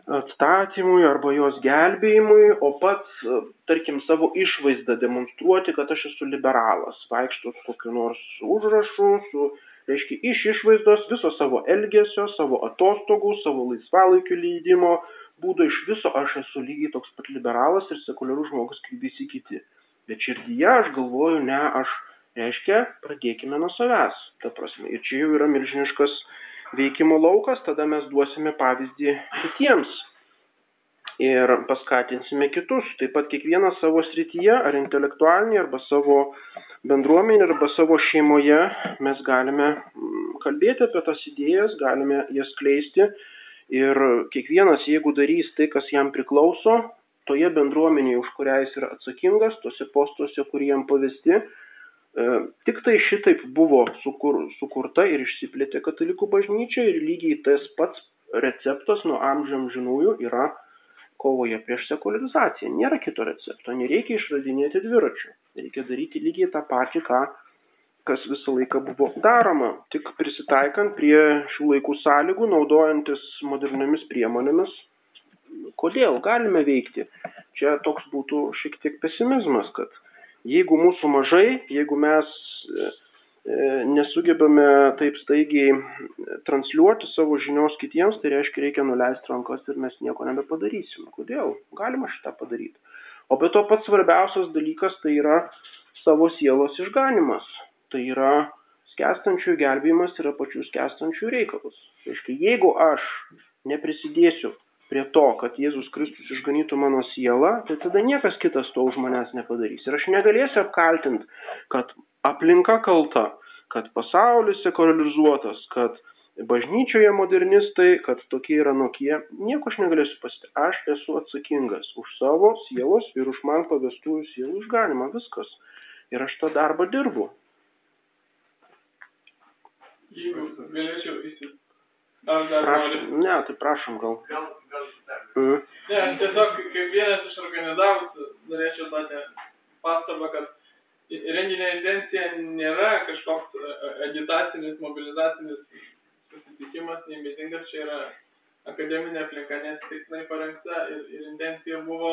atstatymui arba jos gelbėjimui, o pats, tarkim, savo išvaizdą demonstruoti, kad aš esu liberalas, vaikštų su kokiu nors užrašu, su, reiškia, iš išvaizdos viso savo elgesio, savo atostogų, savo laisvalaikio leidimo būdo iš viso aš esu lygiai toks pat liberalas ir sekuliarus žmogus kaip visi kiti. Bet širdyje aš galvoju, ne, aš Reiškia, pradėkime nuo savęs. Ta prasme. Ir čia jau yra milžiniškas veikimo laukas, tada mes duosime pavyzdį kitiems. Ir paskatinsime kitus. Taip pat kiekvienas savo srityje, ar intelektualinėje, arba savo bendruomenė, arba savo šeimoje mes galime mm, kalbėti apie tas idėjas, galime jas kleisti. Ir kiekvienas, jeigu darys tai, kas jam priklauso, toje bendruomenėje, už kurią jis yra atsakingas, tose postuose, kurie jam pavesti, tik tai šitaip buvo sukur, sukurta ir išsiplėtė katalikų bažnyčia ir lygiai tas pats receptas nuo amžiam žinųjų yra kovoje prieš sekularizaciją. Nėra kito recepto, nereikia išradinėti dviračių. Reikia daryti lygiai tą patį, ką, kas visą laiką buvo daroma, tik prisitaikant prie šių laikų sąlygų, naudojantis moderniomis priemonėmis. Kodėl galime veikti? Čia toks būtų šiek tiek pesimizmas, kad Jeigu mūsų mažai, jeigu mes e, e, nesugebame taip staigiai transliuoti savo žinios kitiems, tai reiškia reikia nuleisti rankas ir mes nieko nebepadarysim. Kodėl? Galima šitą padaryti. O be to pats svarbiausias dalykas tai yra savo sielos išganimas. Tai yra skęstančių gelbėjimas yra pačių skęstančių reikalus. Tai reiškia, jeigu aš neprisidėsiu prie to, kad Jėzus Kristus išganytų mano sielą, tai tada niekas kitas to už manęs nepadarys. Ir aš negalėsiu apkaltinti, kad aplinka kalta, kad pasaulis sekularizuotas, kad bažnyčioje modernistai, kad tokie yra nokie. Nieko aš negalėsiu pasakyti. Aš esu atsakingas už savo sielos ir už man pavestųjų sielų išganimą. Viskas. Ir aš tą darbą dirbu. Jeigu galėčiau įsi... Ar dar Prašom, nori? ne, tai prašom gal. Gal, gal dar. Mhm. Ne, tiesiog kaip vienas iš organizavus norėčiau tokią pastabą, kad renginio intencija nėra kažkoks e, e, agitacinis, mobilizacinis susitikimas, nei mitingas, čia yra akademinė aplinka neatsitiktinai parengta ir, ir intencija buvo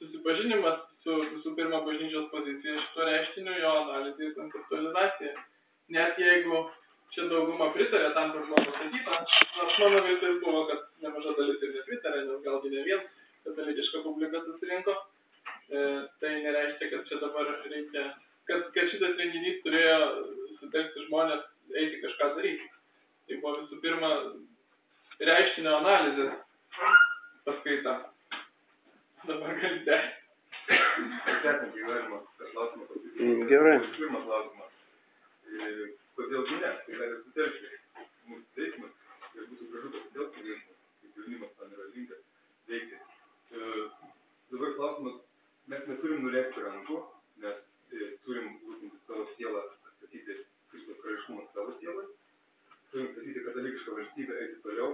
susipažinimas su visų pirma bažnyčios pozicija šito reiškinio, jo analizė ir konceptualizacija. Net jeigu čia dauguma pritarė tam, kas buvo pasakyta, nors mano viltis buvo, kad nemaža dalis ir nepritarė, nes galgi ne vien katalikiška publika susirinko, e, tai nereiškia, kad čia dabar reikia, kad, kad šitas renginys turėjo sutelkti žmonės eiti kažką daryti. Tai buvo visų pirma reiškinio analizės paskaita. Dabar gali tęsti. Tęsiant gyvenimą, tą klausimą pasakyti. Mm, Gerai. Pirmas klausimas. Kodėl gi ne? Tai gali sutelkti mūsų teismas ir būtų gražu pasitelkti teismas, kaip jaunimas tam yra linkęs veikti. E, Dabar klausimas, mes neturim nuleisti rankų, nes e, turim rūpinti savo sielą, atstatyti Kristaus karališkumą savo sielai, turim statyti katalikišką valstybę, eiti toliau,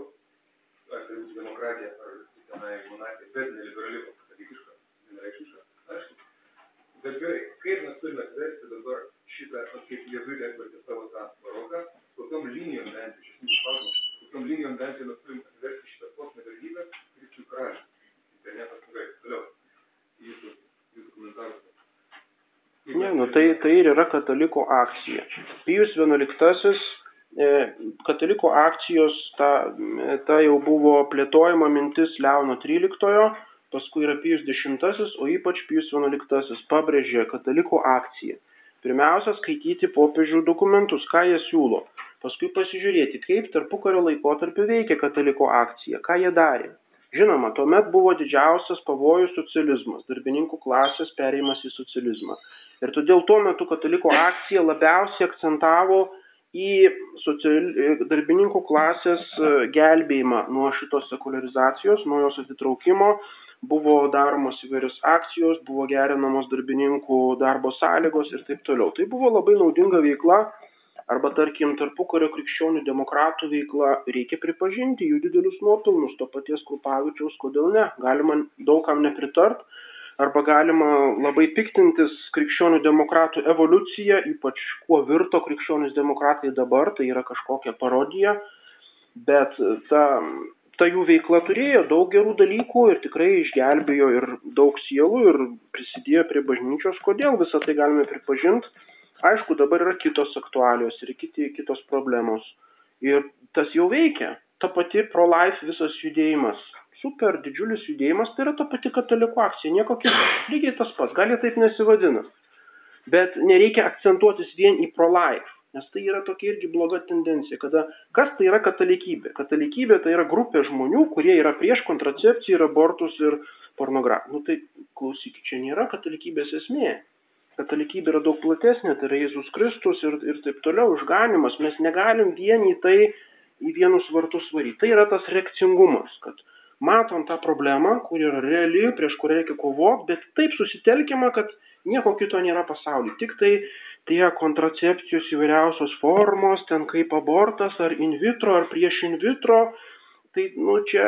ar tai būtų demokratija, ar tenai monarchija, bet neliberali, katalikiška, vienareikšmiška, aišku. Bet gerai, kaip mes turime atversti dabar šitą, vat kaip lietuviai atvertė savo tą baroką, kokiom linijom bent, iš esmės klausimas, kokiom linijom bent mes turime atversti šitą kosminę realybę Kristų karalių. Internetas gerai, toliau. Jūsų, jūsų komentarus. Ne, nu tai, tai ir yra katalikų akcija. Pijus XI, e, katalikų akcijos, ta, ta jau buvo plėtojama mintis Leono XIII, paskui yra Pijus X, o ypač Pijus XI pabrėžė katalikų akciją. Pirmiausia, skaityti popiežių dokumentus, ką jie siūlo. Paskui pasižiūrėti, kaip tarpukario laikotarpiu veikia kataliko akcija, ką jie darė. Žinoma, tuomet buvo didžiausias pavojus socializmas, darbininkų klasės perėjimas į socializmą. Ir todėl tuo metu kataliko akcija labiausiai akcentavo į social... darbininkų klasės e, gelbėjimą nuo šitos sekularizacijos, nuo jos atitraukimo. Buvo daromos įvairios akcijos, buvo gerinamos darbininkų darbo sąlygos ir taip toliau. Tai buvo labai naudinga veikla arba tarkim tarpukario krikščionių demokratų veikla. Reikia pripažinti jų didelius nuopelnus to paties Krupavičiaus, kodėl ne, galima daugam nepritart, arba galima labai piktintis krikščionių demokratų evoliucija, ypač kuo virto krikščionys demokratai dabar, tai yra kažkokia parodija, bet ta, ta jų veikla turėjo daug gerų dalykų ir tikrai išgelbėjo ir daug sielų ir prisidėjo prie bažnyčios, kodėl visą tai galime pripažinti Aišku, dabar yra kitos aktualios ir kiti, kitos problemos. Ir tas jau veikia. Ta pati pro-life visas judėjimas. Super didžiulis judėjimas, tai yra ta pati katalikų akcija, nieko kito. Lygiai tas pats, gali taip nesivadina. Bet nereikia akcentuotis vien į pro-life, nes tai yra tokia irgi bloga tendencija, kada kas tai yra katalikybė. Katalikybė tai yra grupė žmonių, kurie yra prieš kontracepciją ir abortus ir pornografiją. Nu tai klausykit, čia nėra katalikybės esmė katalikybė yra daug platesnė, tai yra Jėzus Kristus ir, ir taip toliau, išganimas. Mes negalim vieni tai į vienus vartus varyti. Tai yra tas reakcingumas, kad matom tą problemą, kur yra reali, prieš kurią reikia kovoti, bet taip susitelkima, kad nieko kito nėra pasaulyje. Tik tai tie kontracepcijos įvairiausios formos, ten kaip abortas, ar in vitro, ar prieš in vitro, tai nu, čia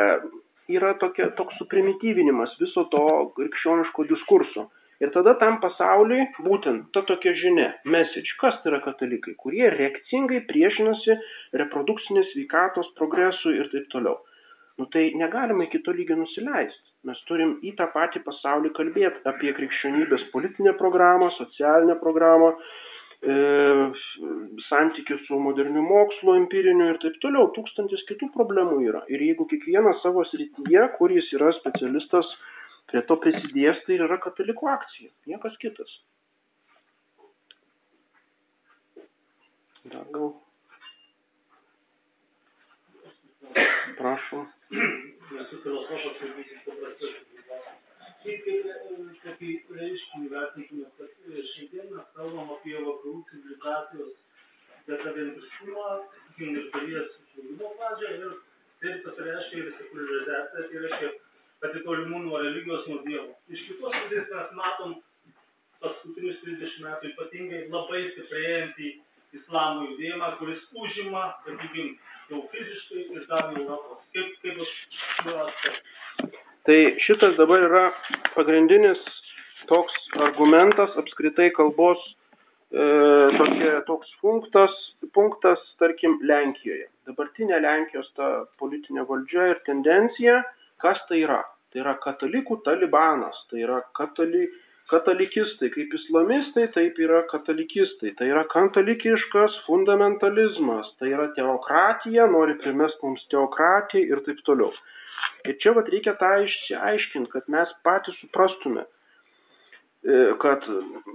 yra tokia, toks suprimityvinimas viso to krikščioniško diskurso. Ir tada tam pasauliui būtent ta tokia žinia, message, kas tai yra katalikai, kurie reakcingai priešinasi reprodukcinės sveikatos progresui ir taip toliau. Nu tai negalima iki to lygio nusileisti. Mes turim į tą patį pasaulį kalbėti apie krikščionybės politinę programą, socialinę programą, e, santykius su moderniu mokslu, empiriniu ir taip toliau. Tūkstantis kitų problemų yra. Ir jeigu kiekvienas savo srityje, kur jis yra specialistas, prie to prisidės, tai yra katalikų akcija, niekas kitas. Dar gal. Prašom. Esu filosofas ir visi paprastas. Kaip kaip reiškinį vertinkime, kad šiandien mes kalbam apie vakarų civilizacijos dekadentiskumą, sakykim, ir dalies žlugimo pradžią ir taip tas reiškia ir sekularizacija, tai reiškia atitolimų nuo religijos, nuo Dievo. Iš kitos pusės mes matom paskutinius 30 metų ypatingai labai stiprėjantį islamo judėjimą, kuris užima, sakykime, jau fiziškai ir dalį Europos. Kaip, kaip aspektu? Tai šitas dabar yra pagrindinis toks argumentas apskritai kalbos e, tokie, toks punktas, punktas, tarkim, Lenkijoje. Dabartinė Lenkijos ta politinė valdžia ir tendencija, kas tai yra? Tai yra katalikų talibanas, tai yra katali, katalikistai, kaip islamistai, taip yra katalikistai, tai yra katalikiškas fundamentalizmas, tai yra teokratija, nori primest mums teokratiją ir taip toliau. Ir čia vat reikia tą išsiaiškinti, kad mes patys suprastume, E, kad,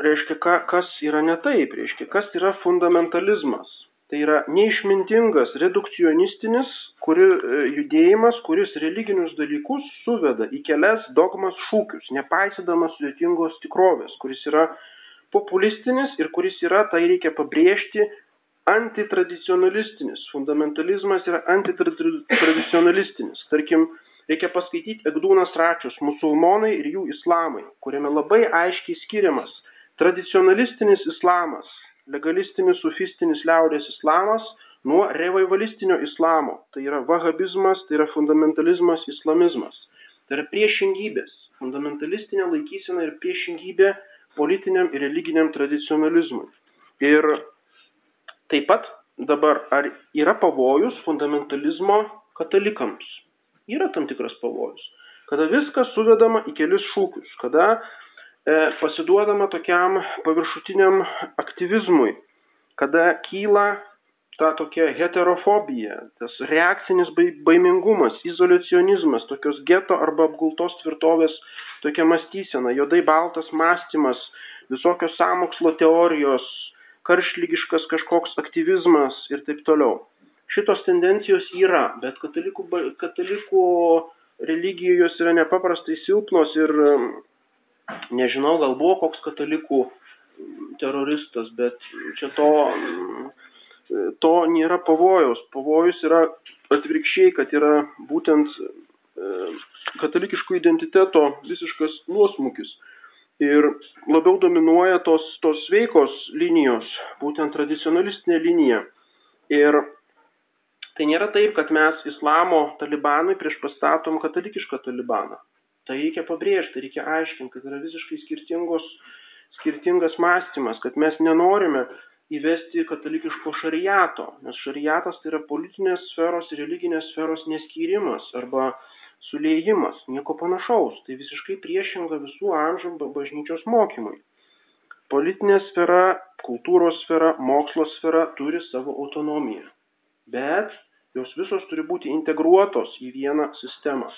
reiškia, ka, kas yra ne taip, reiškia, kas yra fundamentalizmas. Tai yra neišmintingas redukcionistinis kuri, e, judėjimas, kuris religinius dalykus suveda į kelias dogmas šūkius, nepaisydamas sudėtingos tikrovės, kuris yra populistinis ir kuris yra, tai reikia pabrėžti, antitradicionalistinis. Fundamentalizmas yra antitradicionalistinis. Tarkim, reikia paskaityti Egdūnas Račius Musulmonai ir jų islamai, kuriame labai aiškiai skiriamas tradicionalistinis islamas, legalistinis sufistinis liaudės islamas nuo revivalistinio islamo. Tai yra vahabizmas, tai yra fundamentalizmas, islamizmas. Tai yra priešingybės. Fundamentalistinė laikysena ir priešingybė politiniam ir religiniam tradicionalizmui. Ir taip pat dabar, ar yra pavojus fundamentalizmo katalikams? yra tam tikras pavojus. Kada viskas suvedama į kelis šūkius, kada pasiduodama tokiam paviršutiniam aktyvizmui, kada kyla ta tokia heterofobija, tas reakcinis baimingumas, izolacionizmas, tokios geto arba apgultos tvirtovės tokia mąstysena, juodai baltas mąstymas, visokios samokslo teorijos, karšlygiškas kažkoks aktyvizmas ir taip toliau. Šitos tendencijos yra, bet katalikų, katalikų religijos yra nepaprastai silpnos ir nežinau, gal buvo koks katalikų teroristas, bet čia to, to nėra pavojaus. Pavojus yra atvirkščiai, kad yra būtent katalikiškų identiteto visiškas nuosmukis. Ir labiau dominuoja tos, tos sveikos linijos, būtent tradicionalistinė linija. Ir Tai nėra taip, kad mes islamo talibanui prieš pastatom katalikišką talibaną. Tai reikia pabrėžti, reikia aiškinti, kad yra visiškai skirtingos, skirtingas mąstymas, kad mes nenorime įvesti katalikiško šariato, nes šariatas tai yra politinės sferos ir religinės sferos neskyrimas arba sulėjimas, nieko panašaus, tai visiškai priešinga visų amžių bažnyčios mokymui. Politinė sfera, kultūros sfera, mokslo sfera turi savo autonomiją. Bet Jos visos turi būti integruotos į vieną sistemą.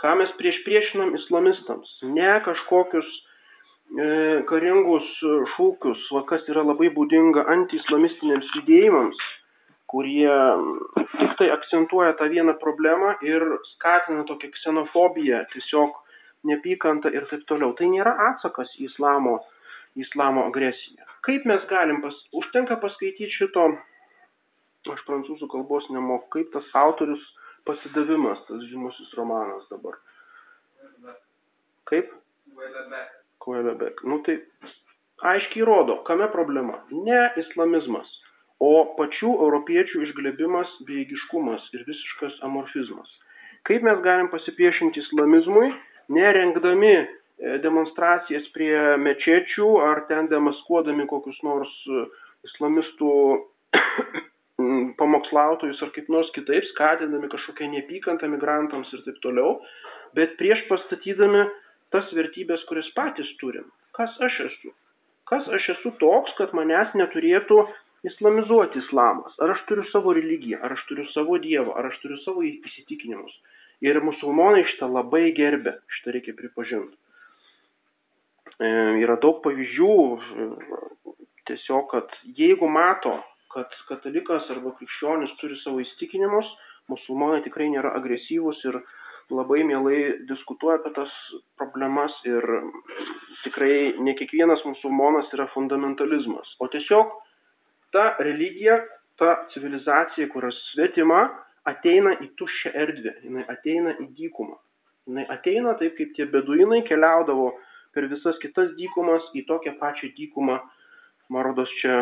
Ką mes prieš priešinam islamistams? Ne kažkokius e, karingus šūkius, va, kas yra labai būdinga antiislamistiniams judėjimams, kurie tik tai akcentuoja tą vieną problemą ir skatina tokią ksenofobiją, tiesiog neapykantą ir taip toliau. Tai nėra atsakas į islamo, islamo agresiją. Kaip mes galim, pas, užtenka paskaityti šito aš prancūzų kalbos nemoku, kaip tas autorius pasidavimas, tas žymusis romanas dabar. Kaip? Kuelebek. Nu tai aiškiai rodo, kame problema. Ne islamizmas, o pačių europiečių išglebimas, bejėgiškumas ir visiškas amorfizmas. Kaip mes galim pasipriešinti islamizmui, nerengdami e, demonstracijas prie mečečių ar ten demaskuodami kokius nors e, islamistų pamokslautojus ar kaip nors kitaip, skatindami kažkokią neapykantą migrantams ir taip toliau, bet prieš pastatydami tas vertybės, kurias patys turim. Kas aš esu? Kas aš esu toks, kad manęs neturėtų islamizuoti islamas? Ar aš turiu savo religiją, ar aš turiu savo dievą, ar aš turiu savo įsitikinimus? Ir musulmonai šitą labai gerbė, šitą reikia pripažinti. E, yra daug pavyzdžių, tiesiog, kad jeigu mato kad katalikas arba krikščionis turi savo įstikinimus, musulmonai tikrai nėra agresyvūs ir labai mielai diskutuoja apie tas problemas ir tikrai ne kiekvienas musulmonas yra fundamentalizmas, o tiesiog ta religija, ta civilizacija, kurios svetima, ateina į tuščią erdvę, jinai ateina į dykumą. Jinai ateina taip, kaip tie beduinai keliaudavo per visas kitas dykumas į tokią pačią dykumą. Marodos čia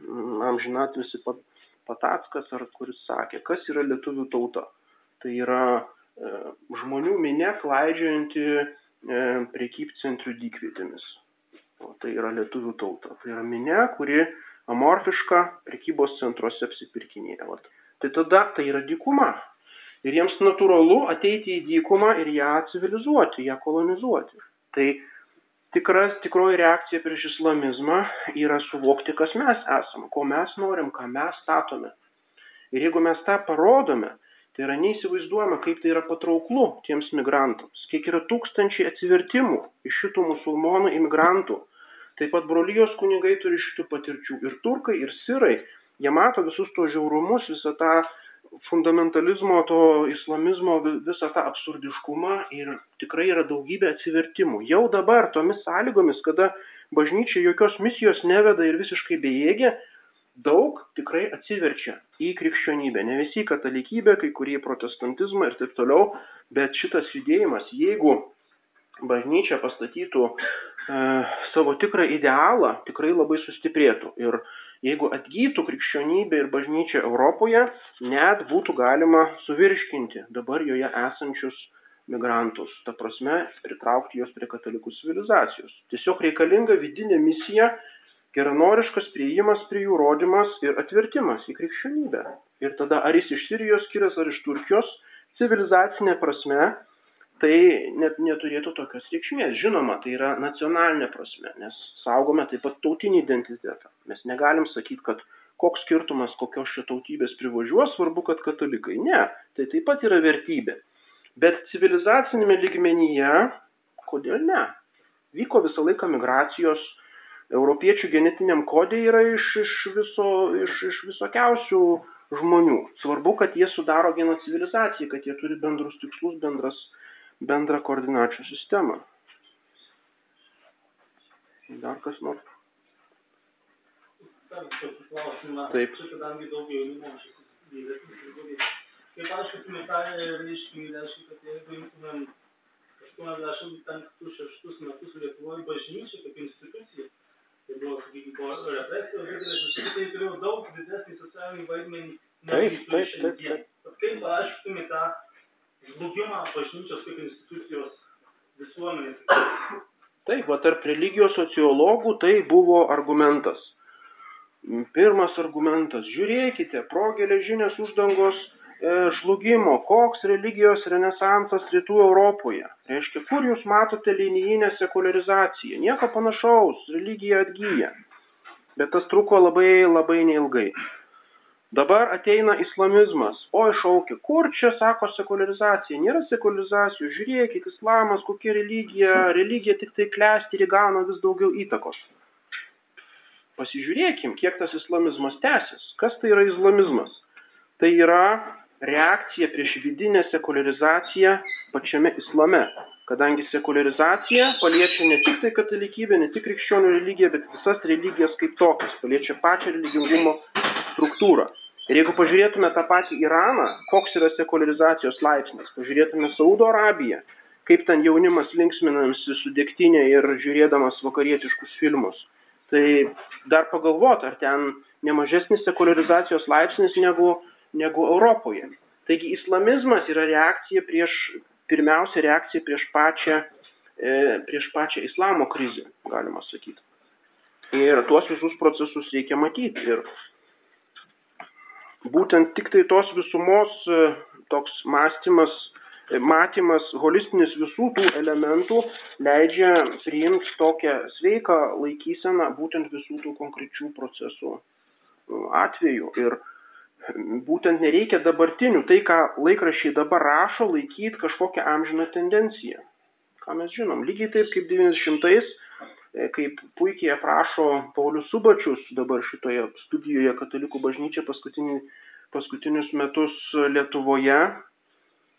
mm, amžinatvisi Patackas, ar kuris sakė, kas yra lietuvių tauta. Tai yra e, žmonių minė klaidžianti e, priekybcentrių dykvietėmis. O tai yra lietuvių tauta. Tai yra minė, kuri amorfiška prekybos centruose apsipirkinėja. Vat. Tai tada tai yra dykuma. Ir jiems natūralu ateiti į dykumą ir ją civilizuoti, ją kolonizuoti. Tai tikras, tikroji reakcija prieš islamizmą yra suvokti, kas mes esame, ko mes norim, ką mes statome. Ir jeigu mes tą parodome, tai yra neįsivaizduojama, kaip tai yra patrauklu tiems migrantams, kiek yra tūkstančiai atsivertimų iš šitų musulmonų imigrantų. Taip pat brolyjos kunigai turi šitų patirčių. Ir turkai, ir sirai, jie mato visus tos žiaurumus, visą tą fundamentalizmo, to islamizmo visą tą absurdiškumą ir tikrai yra daugybė atsivertimų. Jau dabar tomis sąlygomis, kada bažnyčia jokios misijos neveda ir visiškai bejėgė, daug tikrai atsiverčia į krikščionybę. Ne visi į katalikybę, kai kurie į protestantizmą ir taip toliau, bet šitas judėjimas, jeigu bažnyčia pastatytų e, savo tikrą idealą, tikrai labai sustiprėtų. Ir jeigu atgytų krikščionybė ir bažnyčia Europoje, net būtų galima suvirškinti dabar joje esančius migrantus, ta prasme, pritraukti juos prie katalikų civilizacijos. Tiesiog reikalinga vidinė misija, geranoriškas prieimas prie jų rodimas ir atvertimas į krikščionybę. Ir tada ar jis iš Sirijos kilęs, ar iš Turkijos, civilizacinė prasme tai net neturėtų tokios reikšmės. Žinoma, tai yra nacionalinė prasme, nes saugome taip pat tautinį identitetą. Mes negalim sakyti, kad koks skirtumas, kokios čia tautybės privažiuos, svarbu, kad katalikai. Ne, tai taip pat yra vertybė. Bet civilizacinėme lygmenyje, kodėl ne? Vyko visą laiką migracijos, europiečių genetiniam kodė yra iš, iš, viso, iš, iš visokiausių žmonių. Svarbu, kad jie sudaro vieną civilizaciją, kad jie turi bendrus tikslus, bendras bendrą koordinačių sistemą. Dar kas nors? Taip. Kaip aiškintume tą reiškinį, reiškia, kad jeigu imtumėm 85-6 metus Lietuvoje bažnyčia kaip institucija, tai buvo, sakykime, represijos didelės, tai turėjo daug didesnį socialinį vaidmenį negu šiandien. Kaip paaiškintume tą žlugimą bažnyčios kaip institucijos visuomenės. Taip, va tarp religijos sociologų tai buvo argumentas. Pirmas argumentas, žiūrėkite, pro geležinės uždangos e, žlugimo, koks religijos renesansas rytų Europoje. Reiškia, kur jūs matote linijinę sekularizaciją? Nieko panašaus, religija atgyja. Bet tas truko labai labai neilgai. Dabar ateina islamizmas. O iššaukia, kur čia sako sekularizacija? Nėra sekularizacijos. Žiūrėkit, islamas, kokia religija. Religija tik tai klesti ir įgauna vis daugiau įtakos. Pasižiūrėkim, kiek tas islamizmas tęsis. Kas tai yra islamizmas? Tai yra reakcija prieš vidinę sekularizaciją pačiame islame. Kadangi sekularizacija paliečia ne tik tai katalikybę, ne tik krikščionių religiją, bet visas religijas kaip tokias, paliečia pačią religingumo struktūrą. Ir jeigu pažiūrėtume tą patį Iraną, koks yra sekularizacijos laipsnis, pažiūrėtume Saudo Arabiją, kaip ten jaunimas linksminamsi su dėktinė ir žiūrėdamas vakarietiškus filmus, tai dar pagalvot, ar ten nemažesnis sekularizacijos laipsnis negu, negu Europoje. Taigi islamizmas yra reakcija prieš, pirmiausia reakcija prieš pačią, e, prieš pačią islamo krizę, galima sakyti. Ir tuos visus procesus reikia matyti. Ir būtent tiktai tos visumos e, toks mąstymas, e, matymas, holistinis visų tų elementų leidžia priimti tokią sveiką laikyseną būtent visų tų konkrečių procesų e, atveju. Ir būtent nereikia dabartinių, tai ką laikrašiai dabar rašo, laikyti kažkokią amžiną tendenciją. Ką mes žinom, lygiai taip kaip 90-ais kaip puikiai aprašo Paulius Subačius dabar šitoje studijoje Katalikų bažnyčia paskutinius metus Lietuvoje,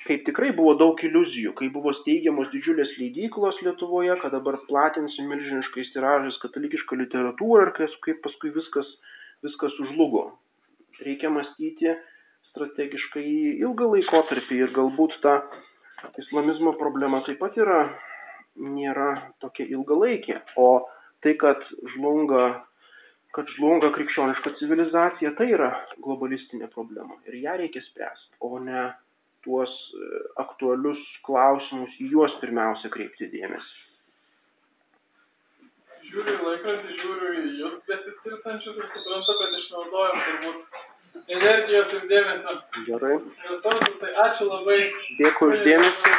kaip tikrai buvo daug iliuzijų, kai buvo steigiamos didžiulės leidyklos Lietuvoje, kad dabar platinsim milžiniškais tiražais katalikišką literatūrą ir kaip paskui viskas, viskas užlugo. Reikia mąstyti strategiškai ilgą laikotarpį ir galbūt ta islamizmo problema taip pat yra nėra tokia ilgalaikė. O tai, kad žlunga, kad žlunga krikščioniška civilizacija, tai yra globalistinė problema. Ir ją reikia spręsti, o ne tuos e, aktualius klausimus, į juos pirmiausia kreipti dėmesį. Žiūriu į laikrodį, žiūriu į jūs besisirtančius ir suprantu, kad išnaudojam turbūt energijos ir dėmesio. Gerai. Resursus, tai ačiū labai. Dėkui uždėmesi.